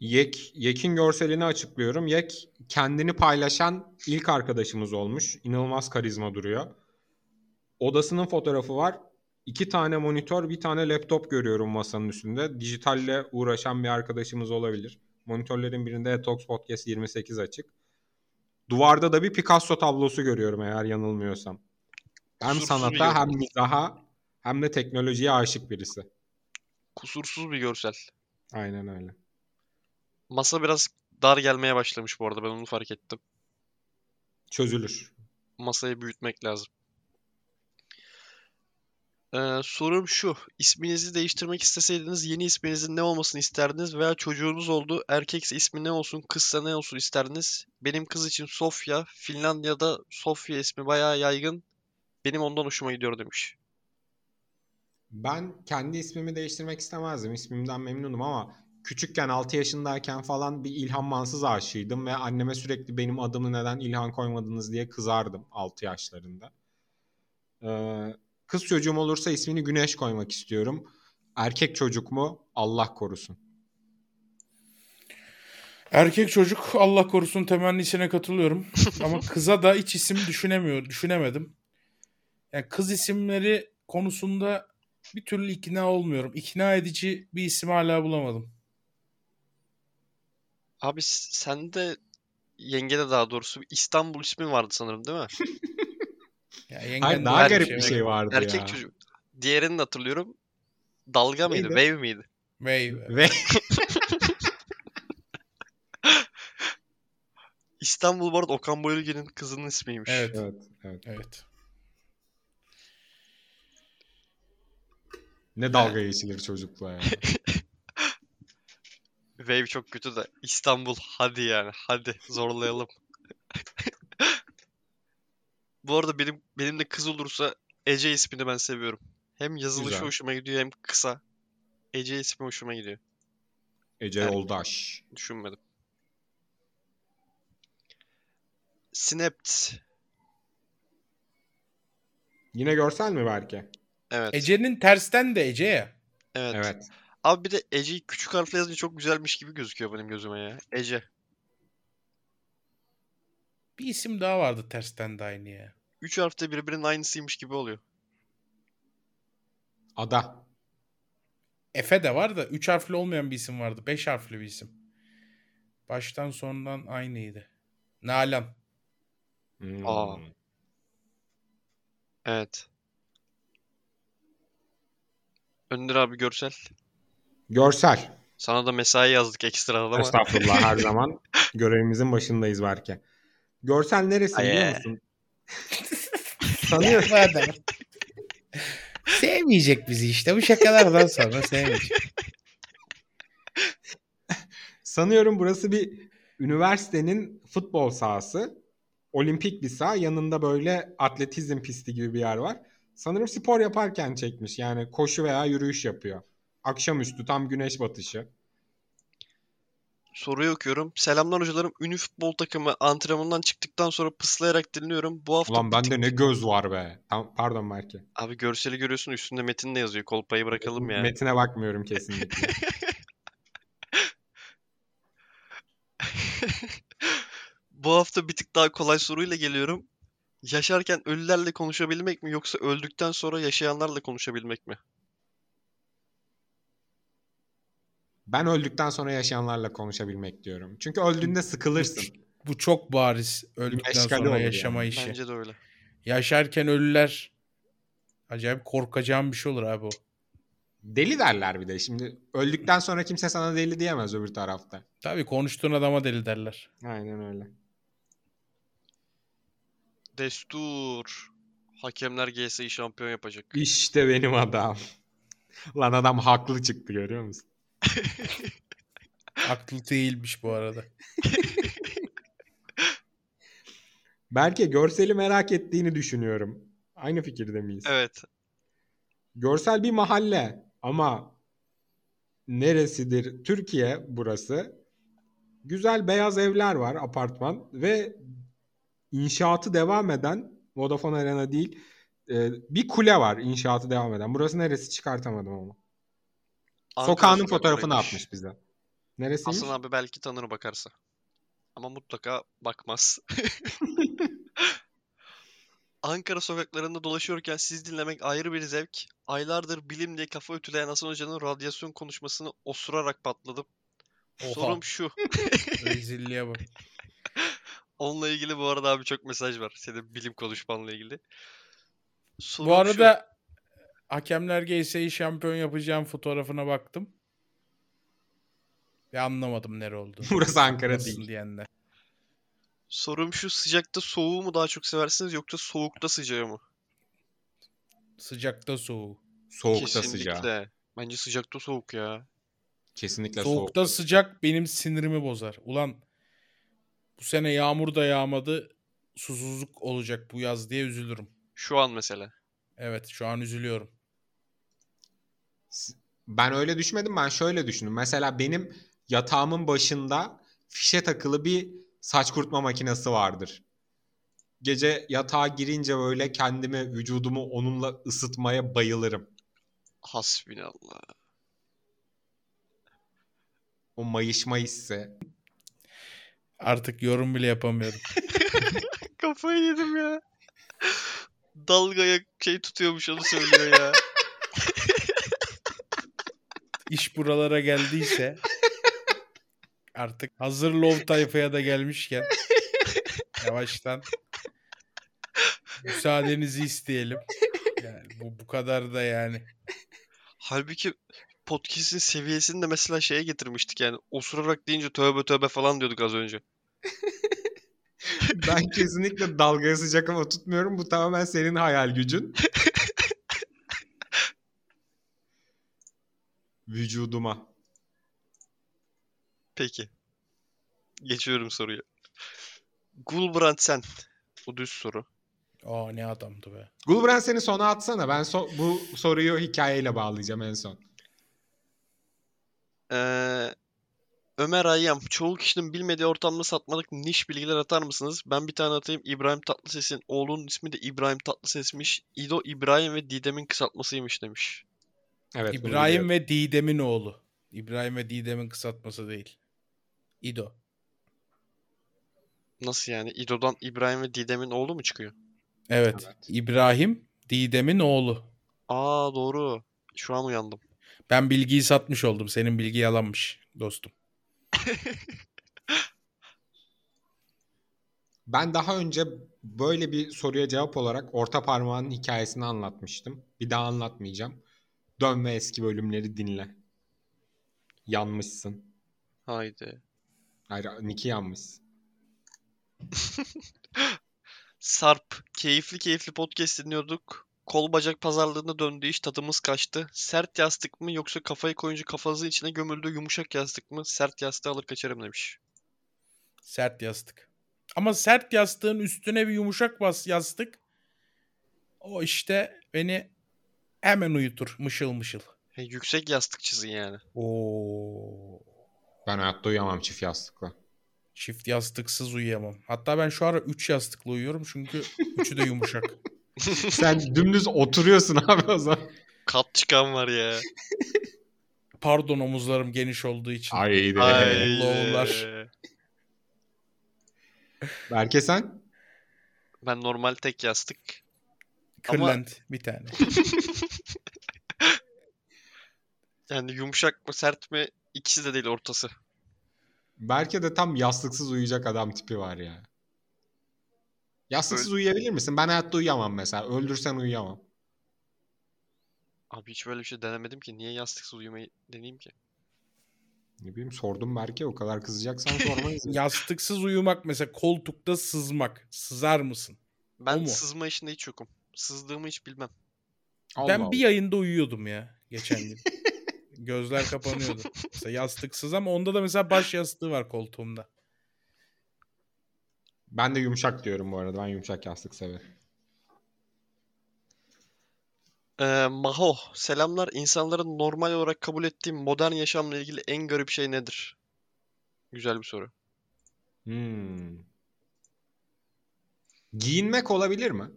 Yek, Yek'in görselini açıklıyorum. Yek kendini paylaşan ilk arkadaşımız olmuş. İnanılmaz karizma duruyor. Odasının fotoğrafı var. İki tane monitör, bir tane laptop görüyorum masanın üstünde. Dijitalle uğraşan bir arkadaşımız olabilir. Monitörlerin birinde Etox Podcast 28 açık. Duvarda da bir Picasso tablosu görüyorum eğer yanılmıyorsam. Hem Kusursuz sanata hem mizaha hem de teknolojiye aşık birisi. Kusursuz bir görsel. Aynen öyle. Masa biraz dar gelmeye başlamış bu arada. Ben onu fark ettim. Çözülür. Masayı büyütmek lazım. Ee, sorum şu. İsminizi değiştirmek isteseydiniz yeni isminizin ne olmasını isterdiniz veya çocuğunuz oldu. Erkekse ismi ne olsun, kızsa ne olsun isterdiniz? Benim kız için Sofya, Finlandiya'da Sofya ismi bayağı yaygın. Benim ondan hoşuma gidiyor demiş. Ben kendi ismimi değiştirmek istemezdim. İsmimden memnunum ama küçükken 6 yaşındayken falan bir İlhan Mansız aşığıydım ve anneme sürekli benim adımı neden İlhan koymadınız diye kızardım 6 yaşlarında. Ee, kız çocuğum olursa ismini Güneş koymak istiyorum. Erkek çocuk mu? Allah korusun. Erkek çocuk Allah korusun temennisine katılıyorum. [LAUGHS] Ama kıza da hiç isim düşünemiyor, düşünemedim. Yani kız isimleri konusunda bir türlü ikna olmuyorum. İkna edici bir isim hala bulamadım. Abi s- sende yengede daha doğrusu İstanbul ismi vardı sanırım değil mi? [LAUGHS] Ya yengen Hayır de daha garip bir şey vardı Erkek ya. çocuk. Diğerini de hatırlıyorum. Dalga mıydı? Neydi? Wave miydi? Vey. Ve [LAUGHS] İstanbul bu arada Okan Bayülgen'in kızının ismiymiş. Evet. evet, evet. Evet. Ne dalga geçilir çocukla ya. [LAUGHS] Wave çok kötü de İstanbul hadi yani hadi zorlayalım. [LAUGHS] Bu arada benim benim de kız olursa Ece ismini ben seviyorum. Hem yazılışı Güzel. hoşuma gidiyor hem kısa. Ece ismi hoşuma gidiyor. Ece Evet. Yoldaş. Düşünmedim. Snapped. Yine görsel mi belki? Evet. Ece'nin tersten de Ece ya. Evet. Evet. Abi bir de Ece'yi küçük harfle yazınca çok güzelmiş gibi gözüküyor benim gözüme ya. Ece. Bir isim daha vardı tersten de aynı ya. Üç harfte birbirinin aynısıymış gibi oluyor. Ada. Efe de var da 3 harfli olmayan bir isim vardı. 5 harfli bir isim. Baştan sondan aynıydı. Nalan. Hmm. Aa. Evet. Önder abi görsel. Görsel. Sana da mesai yazdık ekstradan ama. Estağfurullah her [LAUGHS] zaman görevimizin başındayız belki. Görsel neresi Ay, biliyor musun? [LAUGHS] Sanıyorum, Sevmeyecek bizi işte. Bu şakalardan sonra sevmeyecek. sanıyorum burası bir üniversitenin futbol sahası. Olimpik bir saha. Yanında böyle atletizm pisti gibi bir yer var. Sanırım spor yaparken çekmiş. Yani koşu veya yürüyüş yapıyor. Akşamüstü tam güneş batışı. Soruyu okuyorum. Selamlar hocalarım. Ünlü futbol takımı antrenmandan çıktıktan sonra pıslayarak dinliyorum. Bu hafta Ulan bende tık- ne göz var be. Tam, pardon Berke. Abi görseli görüyorsun üstünde metin de yazıyor. Kolpayı bırakalım ya. Metine bakmıyorum kesinlikle. [LAUGHS] Bu hafta bir tık daha kolay soruyla geliyorum. Yaşarken ölülerle konuşabilmek mi yoksa öldükten sonra yaşayanlarla konuşabilmek mi? ben öldükten sonra yaşayanlarla konuşabilmek diyorum. Çünkü öldüğünde sıkılırsın. Bu çok bariz öldükten meşgale sonra yaşama yani. işi. Bence de öyle. Yaşarken ölüler acayip korkacağım bir şey olur abi o. Deli derler bir de. Şimdi öldükten sonra kimse sana deli diyemez öbür tarafta. Tabii konuştuğun adama deli derler. Aynen öyle. Destur. Hakemler GS'yi şampiyon yapacak. İşte benim adam. [LAUGHS] Lan adam haklı çıktı görüyor musun? [LAUGHS] Aklı değilmiş bu arada. [LAUGHS] Belki görseli merak ettiğini düşünüyorum. Aynı fikirde miyiz? Evet. Görsel bir mahalle ama neresidir? Türkiye burası. Güzel beyaz evler var, apartman ve inşaatı devam eden Vodafone Arena değil, e, bir kule var inşaatı devam eden. Burası neresi çıkartamadım ama. Ankara Sokağının fotoğrafını sokaklarıymış. atmış bize. Neresiymiş? Hasan abi belki tanır bakarsa. Ama mutlaka bakmaz. [LAUGHS] Ankara sokaklarında dolaşıyorken siz dinlemek ayrı bir zevk. Aylardır bilim diye kafa ütüleyen Hasan Hoca'nın radyasyon konuşmasını osurarak patladım. Oha. Sorum şu. Rezilliğe bak. Onunla ilgili bu arada abi çok mesaj var. Senin bilim konuşmanla ilgili. Sorum Bu şu. arada hakemler GS'yi şampiyon yapacağım fotoğrafına baktım. Ve anlamadım nere olduğunu. [LAUGHS] Burası Ankara Nasıl değil. diyenler. Sorum şu sıcakta soğuğu mu daha çok seversiniz yoksa soğukta sıcağı mı? Sıcakta soğuğu. Soğukta sıcağı. Kesinlikle. Bence sıcakta soğuk ya. Kesinlikle Soğukta soğukta sıcak benim sinirimi bozar. Ulan bu sene yağmur da yağmadı. Susuzluk olacak bu yaz diye üzülürüm. Şu an mesela. Evet şu an üzülüyorum. Ben öyle düşmedim. Ben şöyle düşündüm. Mesela benim yatağımın başında fişe takılı bir saç kurutma makinesi vardır. Gece yatağa girince böyle kendimi, vücudumu onunla ısıtmaya bayılırım. Hasbinallah. O mayışma hissi. Artık yorum bile yapamıyorum. [LAUGHS] Kafayı yedim ya. Dalgaya şey tutuyormuş onu söylüyor ya. [LAUGHS] İş buralara geldiyse artık hazır love tayfaya da gelmişken yavaştan müsaadenizi isteyelim. Yani bu bu kadar da yani. Halbuki podcast'in seviyesini de mesela şeye getirmiştik yani. Osurarak deyince tövbe tövbe falan diyorduk az önce. [LAUGHS] Ben kesinlikle dalgaya sıcak hava tutmuyorum. Bu tamamen senin hayal gücün. [LAUGHS] Vücuduma. Peki. Geçiyorum soruya. Gulbrandsen. Bu düz soru. Aa ne adamdı be. Gulbrand seni sona atsana. Ben so- bu soruyu hikayeyle bağlayacağım en son. Ee, Ömer Ayyam. Çoğu kişinin bilmediği ortamda satmalık niş bilgiler atar mısınız? Ben bir tane atayım. İbrahim Tatlıses'in oğlunun ismi de İbrahim Tatlıses'miş. İdo İbrahim ve Didem'in kısaltmasıymış demiş. Evet. İbrahim ve Didem'in oğlu. İbrahim ve Didem'in kısaltması değil. İdo. Nasıl yani? İdo'dan İbrahim ve Didem'in oğlu mu çıkıyor? Evet. Evet. İbrahim Didem'in oğlu. Aa doğru. Şu an uyandım. Ben bilgiyi satmış oldum. Senin bilgi yalanmış dostum. [LAUGHS] Ben daha önce böyle bir soruya cevap olarak orta parmağın hikayesini anlatmıştım. Bir daha anlatmayacağım. Dön ve eski bölümleri dinle. Yanmışsın. Haydi. Hayır, Nick'i yanmışsın. [LAUGHS] Sarp. Keyifli keyifli podcast dinliyorduk. Kol bacak pazarlığına döndü iş tadımız kaçtı. Sert yastık mı yoksa kafayı koyunca kafanızın içine gömüldüğü yumuşak yastık mı? Sert yastığı alır kaçarım demiş. Sert yastık. Ama sert yastığın üstüne bir yumuşak bas yastık o işte beni hemen uyutur mışıl mışıl. He, yüksek yastıkçısın yani. Oo. Ben hayatta uyuyamam çift yastıkla. Çift yastıksız uyuyamam. Hatta ben şu ara 3 yastıklı uyuyorum çünkü üçü de yumuşak. [LAUGHS] [LAUGHS] Sen dümdüz oturuyorsun [LAUGHS] abi o zaman. Kat çıkan var ya. Pardon omuzlarım geniş olduğu için. Ay. Loğullar. Berke sen? Ben normal tek yastık. Ama- Kırlent bir tane. [LAUGHS] Yani yumuşak mı sert mi ikisi de değil ortası. Berke de tam yastıksız uyuyacak adam tipi var ya. Yastıksız uyuyabilir misin? Ben hayatta uyuyamam mesela. Öldürsen uyuyamam. Abi hiç böyle bir şey denemedim ki. Niye yastıksız uyumayı deneyeyim ki? Ne bileyim sordum Berke o kadar kızacaksan sormayız. ya. [LAUGHS] Yastıksız uyumak mesela koltukta sızmak. Sızar mısın? Ben mu? sızma işinde hiç yokum. Sızdığımı hiç bilmem. Allah ben Allah. bir yayında uyuyordum ya geçen gün. [LAUGHS] Gözler kapanıyordu. Mesela yastıksız ama onda da mesela baş yastığı var koltuğumda. Ben de yumuşak diyorum bu arada. Ben yumuşak yastık severim. Ee, Maho, selamlar. İnsanların normal olarak kabul ettiği modern yaşamla ilgili en garip şey nedir? Güzel bir soru. Hmm. Giyinmek olabilir mi?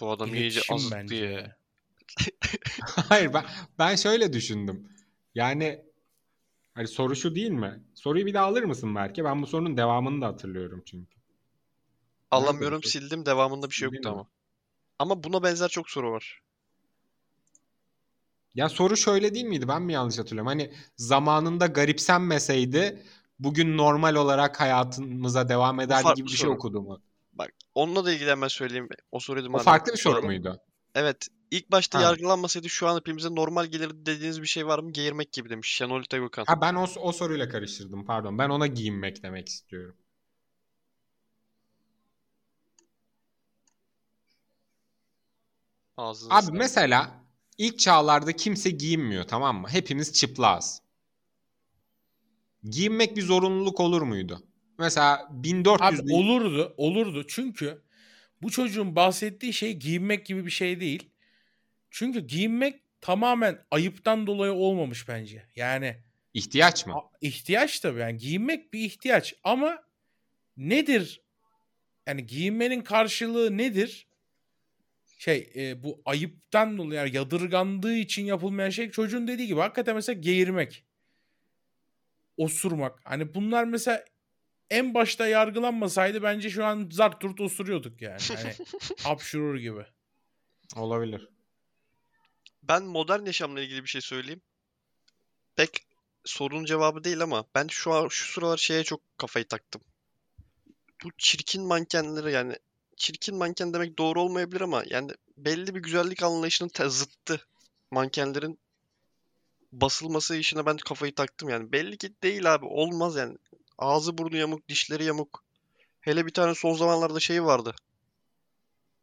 Bu adam iyice İletişim azıttı bence ya. [LAUGHS] ya. Hayır ben ben şöyle düşündüm. Yani hani soru şu değil mi? Soruyu bir daha alır mısın Berke? Ben bu sorunun devamını da hatırlıyorum çünkü. Alamıyorum soru? sildim. Devamında bir şey yoktu ama. Ama buna benzer çok soru var. Ya soru şöyle değil miydi? Ben mi yanlış hatırlıyorum? Hani zamanında garipsenmeseydi bugün normal olarak hayatımıza devam farklı gibi bir şey soru. okudu mu? Bak onunla da ilgili hemen söyleyeyim. O soruyu da O madem farklı bir soru soralım. muydu? Evet. İlk başta Ha. yargılanmasaydı şu an hepimize normal gelirdi dediğiniz bir şey var mı? Geğirmek gibi demiş Şenol Gökhan. Ha ben o, o soruyla karıştırdım pardon. Ben ona giyinmek demek istiyorum. Ağzınıza Abi sağlık. mesela ilk çağlarda kimse giyinmiyor tamam mı? Hepimiz çıplağız. Giyinmek bir zorunluluk olur muydu? Mesela 1400 Abi olurdu, olurdu. Çünkü bu çocuğun bahsettiği şey giyinmek gibi bir şey değil. Çünkü giyinmek tamamen ayıptan dolayı olmamış bence. Yani ihtiyaç mı? ihtiyaç tabii. Yani giyinmek bir ihtiyaç ama nedir? Yani giyinmenin karşılığı nedir? Şey e, bu ayıptan dolayı yani yadırgandığı için yapılmayan şey çocuğun dediği gibi hakikaten mesela geğirmek. Osurmak. Hani bunlar mesela en başta yargılanmasaydı bence şu an zart turt osuruyorduk yani. Hani [LAUGHS] hapşurur gibi. Olabilir. Ben modern yaşamla ilgili bir şey söyleyeyim. Pek sorunun cevabı değil ama ben şu an şu sıralar şeye çok kafayı taktım. Bu çirkin mankenleri yani çirkin manken demek doğru olmayabilir ama yani belli bir güzellik anlayışının te- zıttı mankenlerin basılması işine ben kafayı taktım yani. Belli ki değil abi olmaz yani. Ağzı burnu yamuk, dişleri yamuk. Hele bir tane son zamanlarda şey vardı.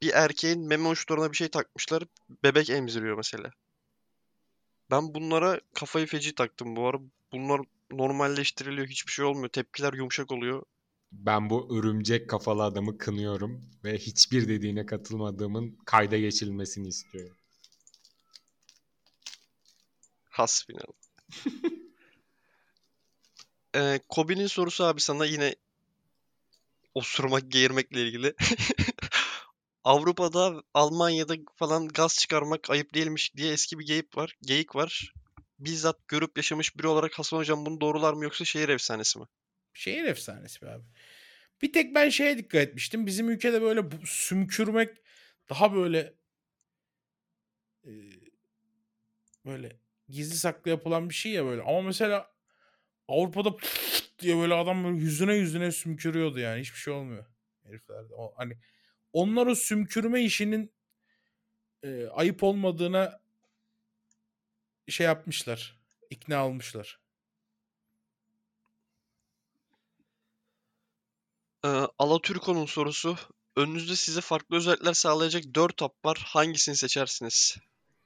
Bir erkeğin meme uçlarına bir şey takmışlar. Bebek emziriyor mesela. Ben bunlara kafayı feci taktım bu ara. Bunlar normalleştiriliyor. Hiçbir şey olmuyor. Tepkiler yumuşak oluyor. Ben bu örümcek kafalı adamı kınıyorum ve hiçbir dediğine katılmadığımın kayda geçirilmesini istiyorum. Hasbinallah. [LAUGHS] Ee, Kobe'nin sorusu abi sana yine osurmak, geğirmekle ilgili. [LAUGHS] Avrupa'da, Almanya'da falan gaz çıkarmak ayıp değilmiş diye eski bir geyik var. Geyik var. Bizzat görüp yaşamış biri olarak Hasan Hocam bunu doğrular mı yoksa şehir efsanesi mi? Şehir efsanesi be abi. Bir tek ben şeye dikkat etmiştim. Bizim ülkede böyle sümkürmek daha böyle e, böyle gizli saklı yapılan bir şey ya böyle. Ama mesela Avrupa'da [LAUGHS] diye böyle adam böyle yüzüne yüzüne sümkürüyordu yani. Hiçbir şey olmuyor heriflerde. O, hani onlar o sümkürme işinin e, ayıp olmadığına şey yapmışlar. ikna olmuşlar. Ee, Alatürko'nun sorusu. Önünüzde size farklı özellikler sağlayacak 4 hap var. Hangisini seçersiniz?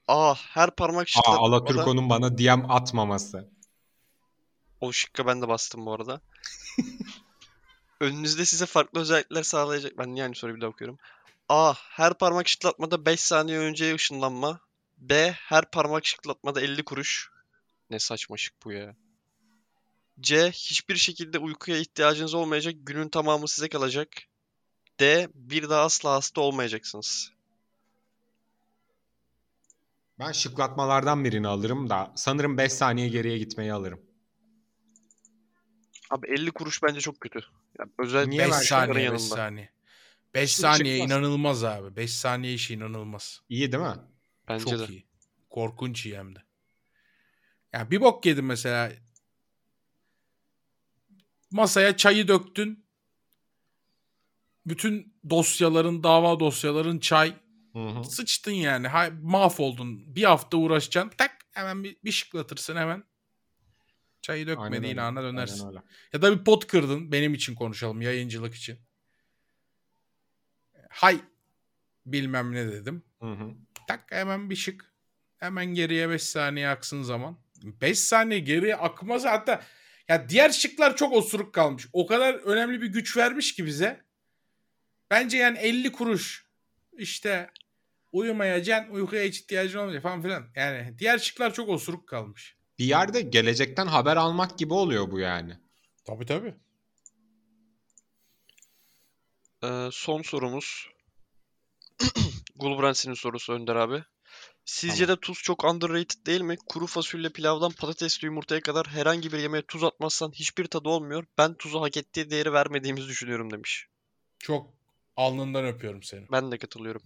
A. Her parmak Aa, şıklatmada. Alaturko'nun bana DM atmaması. O şıkka ben de bastım bu arada. [LAUGHS] Önünüzde size farklı özellikler sağlayacak. Ben niye aynı soruyu bir daha okuyorum. A. Her parmak şıklatmada 5 saniye önceye ışınlanma. B. Her parmak şıklatmada 50 kuruş. Ne saçma şık bu ya. C. Hiçbir şekilde uykuya ihtiyacınız olmayacak. Günün tamamı size kalacak. D. Bir daha asla hasta olmayacaksınız. Ben şıklatmalardan birini alırım da sanırım 5 saniye geriye gitmeyi alırım. Abi 50 kuruş bence çok kötü. Ya özellikle Niye 5 ben şunların saniye 5 yanında. saniye. 5 Şimdi saniye çıkmaz. inanılmaz abi. 5 saniye işi inanılmaz. İyi değil mi? Bence Çok de. iyi. Korkunç iyi hem de. Yani bir bok yedim mesela. Masaya çayı döktün. Bütün dosyaların, dava dosyaların çay. Hı hı. Sıçtın yani. Ha, mahvoldun. Bir hafta uğraşacaksın. Tak hemen bir, bir şıklatırsın hemen. Çayı dökmediğin öyle, ana aynen dönersin. öyle. Ya da bir pot kırdın. Benim için konuşalım. Yayıncılık için. Hay bilmem ne dedim. Hı hı. Tak hemen bir şık. Hemen geriye 5 saniye aksın zaman. 5 saniye geriye akmaz hatta ya diğer şıklar çok osuruk kalmış. O kadar önemli bir güç vermiş ki bize. Bence yani 50 kuruş işte uyumayacaksın uykuya ihtiyacın olmayacak falan filan. Yani diğer şıklar çok osuruk kalmış. Bir yerde gelecekten haber almak gibi oluyor bu yani. Tabii tabii. Ee, son sorumuz. [CLEARS THROAT] Gulbrandsen'in sorusu Önder abi. Sizce Tamam. de tuz çok underrated değil mi? Kuru fasulye pilavdan patatesli yumurtaya kadar herhangi bir yemeğe tuz atmazsan hiçbir tadı olmuyor. Ben tuzu hak ettiği değeri vermediğimizi düşünüyorum demiş. Çok alnından öpüyorum seni. Ben de katılıyorum.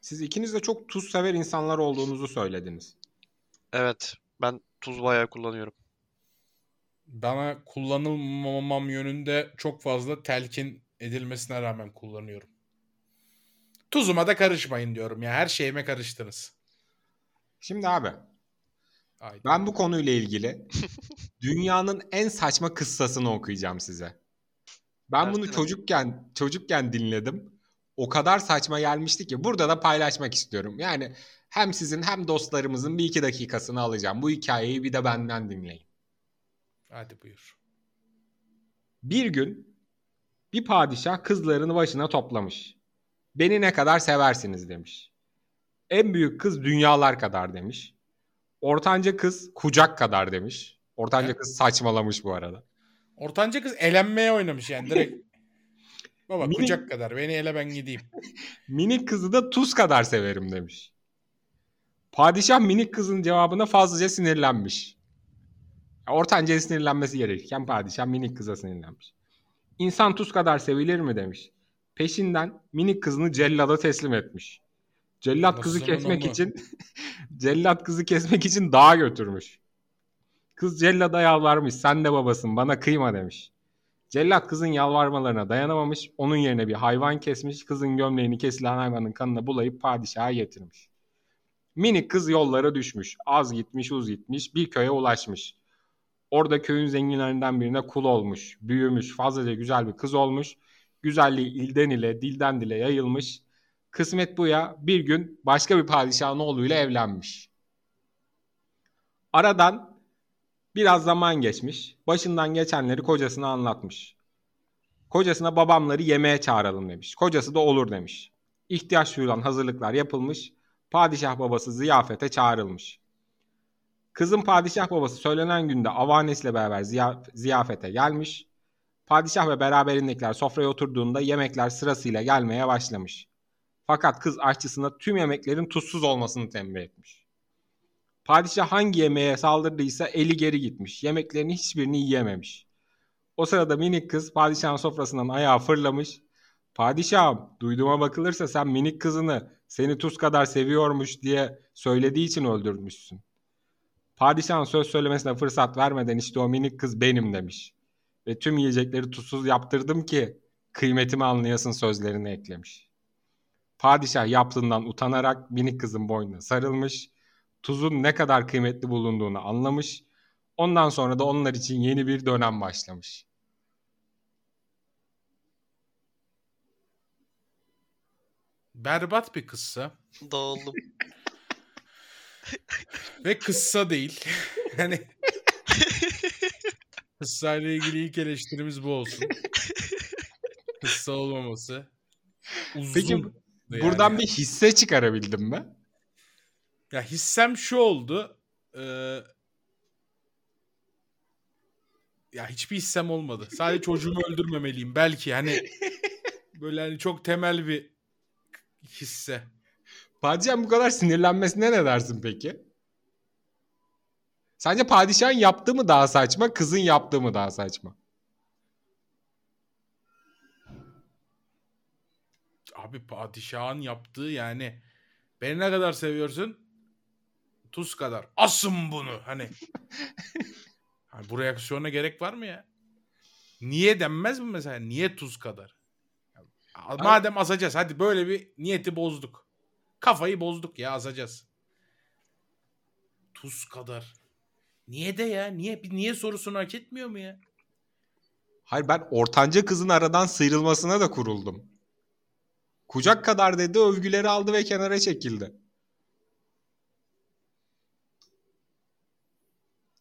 Siz ikiniz de çok tuz sever insanlar olduğunuzu söylediniz. Evet, ben tuz bayağı kullanıyorum. Bana kullanılmamam yönünde çok fazla telkin edilmesine rağmen kullanıyorum. Tuzuma da karışmayın diyorum ya. Her şeyime karıştınız. Şimdi abi Haydi. ben bu konuyla ilgili [LAUGHS] dünyanın en saçma kıssasını okuyacağım size. Ben bunu çocukken çocukken dinledim. O kadar saçma gelmişti ki burada da paylaşmak istiyorum. Yani hem sizin hem dostlarımızın bir iki dakikasını alacağım. Bu hikayeyi bir de benden dinleyin. Hadi buyur. Bir gün bir padişah kızlarını başına toplamış. Beni ne kadar seversiniz demiş. En büyük kız dünyalar kadar demiş. Ortanca kız kucak kadar demiş. Ortanca kız saçmalamış bu arada. Ortanca kız elenmeye oynamış yani direkt. Baba Mini- kucak kadar beni ele ben gideyim. [LAUGHS] Minik kızı da tuz kadar severim demiş. Padişah minik kızın cevabına fazlaca sinirlenmiş. Ya Ortanca'ya sinirlenmesi gerekirken padişah minik kıza sinirlenmiş. İnsan tuz kadar sevilir mi demiş. Peşinden minik kızını cellada teslim etmiş. Cellat kızı Anasının kesmek amı. için [LAUGHS] cellat kızı kesmek için dağa götürmüş. Kız cellada yalvarmış. Sen de babasın bana kıyma demiş. Cellat kızın yalvarmalarına dayanamamış. Onun yerine bir hayvan kesmiş. Kızın gömleğini kesilen hayvanın kanına bulayıp padişaha getirmiş. Minik kız yollara düşmüş. Az gitmiş uz gitmiş. Bir köye ulaşmış. Orada köyün zenginlerinden birine kul olmuş. Büyümüş. Fazlaca güzel bir kız olmuş. Güzelliği ilden ile dilden dile yayılmış. Kısmet bu ya bir gün başka bir padişahın oğluyla evlenmiş. Aradan biraz zaman geçmiş. Başından geçenleri kocasına anlatmış. Kocasına babamları yemeğe çağıralım demiş. Kocası da olur demiş. İhtiyaç duyulan hazırlıklar yapılmış. Padişah babası ziyafete çağrılmış. Kızın padişah babası söylenen günde avanesiyle beraber ziya- ziyafete gelmiş. Padişah ve beraberindekiler sofraya oturduğunda yemekler sırasıyla gelmeye başlamış. Fakat kız aşçısına tüm yemeklerin tuzsuz olmasını tembih etmiş. Padişah hangi yemeğe saldırdıysa eli geri gitmiş. Yemeklerin hiçbirini yiyememiş. O sırada minik kız padişahın sofrasından ayağa fırlamış. Padişahım duyduğuma bakılırsa sen minik kızını seni tuz kadar seviyormuş diye söylediği için öldürmüşsün. Padişahın söz söylemesine fırsat vermeden işte o minik kız benim demiş. Ve tüm yiyecekleri tuzsuz yaptırdım ki kıymetimi anlayasın sözlerini eklemiş. Padişah yaptığından utanarak minik kızın boynuna sarılmış. Tuzun ne kadar kıymetli bulunduğunu anlamış. Ondan sonra da onlar için yeni bir dönem başlamış. Berbat bir kıssa. Dağıldım. [LAUGHS] Ve kıssa değil. [LAUGHS] Yani kıssayla ilgili ilk eleştirimiz bu olsun. Kıssa olmaması. Uzun. Peki yani. buradan bir hisse çıkarabildim mi? Ya hissem şu oldu. Ee, ya hiçbir hissem olmadı. Sadece çocuğumu öldürmemeliyim. Belki hani [LAUGHS] böyle hani çok temel bir hisse. Padişahın bu kadar sinirlenmesine ne dersin peki? Sence padişahın yaptığı mı daha saçma, kızın yaptığı mı daha saçma? Abi padişahın yaptığı yani beni ne kadar seviyorsun? Tuz kadar. Asın bunu hani. [LAUGHS] hani bu reaksiyona gerek var mı ya? Niye denmez mi mesela? Niye tuz kadar? Ya, madem asacağız hadi böyle bir niyeti bozduk. Kafayı bozduk ya asacağız. Tuz kadar. Niye de ya? Niye niye sorusunu hak etmiyor mu ya? Hayır ben ortanca kızın aradan sıyrılmasına da kuruldum. Kucak kadar dedi, övgüleri aldı ve kenara çekildi.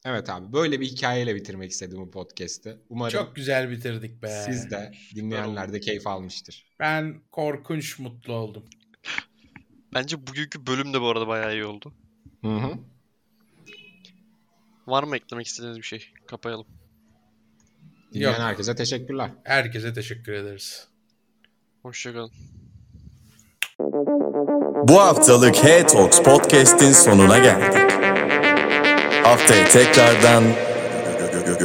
Evet abi böyle bir hikayeyle bitirmek istedim bu podcast'i. Umarım Çok güzel bitirdik be. siz de dinleyenler de keyif almıştır. Ben korkunç mutlu oldum. Bence bugünkü bölüm de bu arada bayağı iyi oldu. Hı hı. Var mı eklemek istediğiniz bir şey? Kapayalım. Dinleyen Yok. herkese teşekkürler. Herkese teşekkür ederiz. Hoşçakalın. Bu haftalık Hey Talks Podcast'in sonuna geldik. Haftaya tekrardan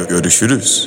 görüşürüz.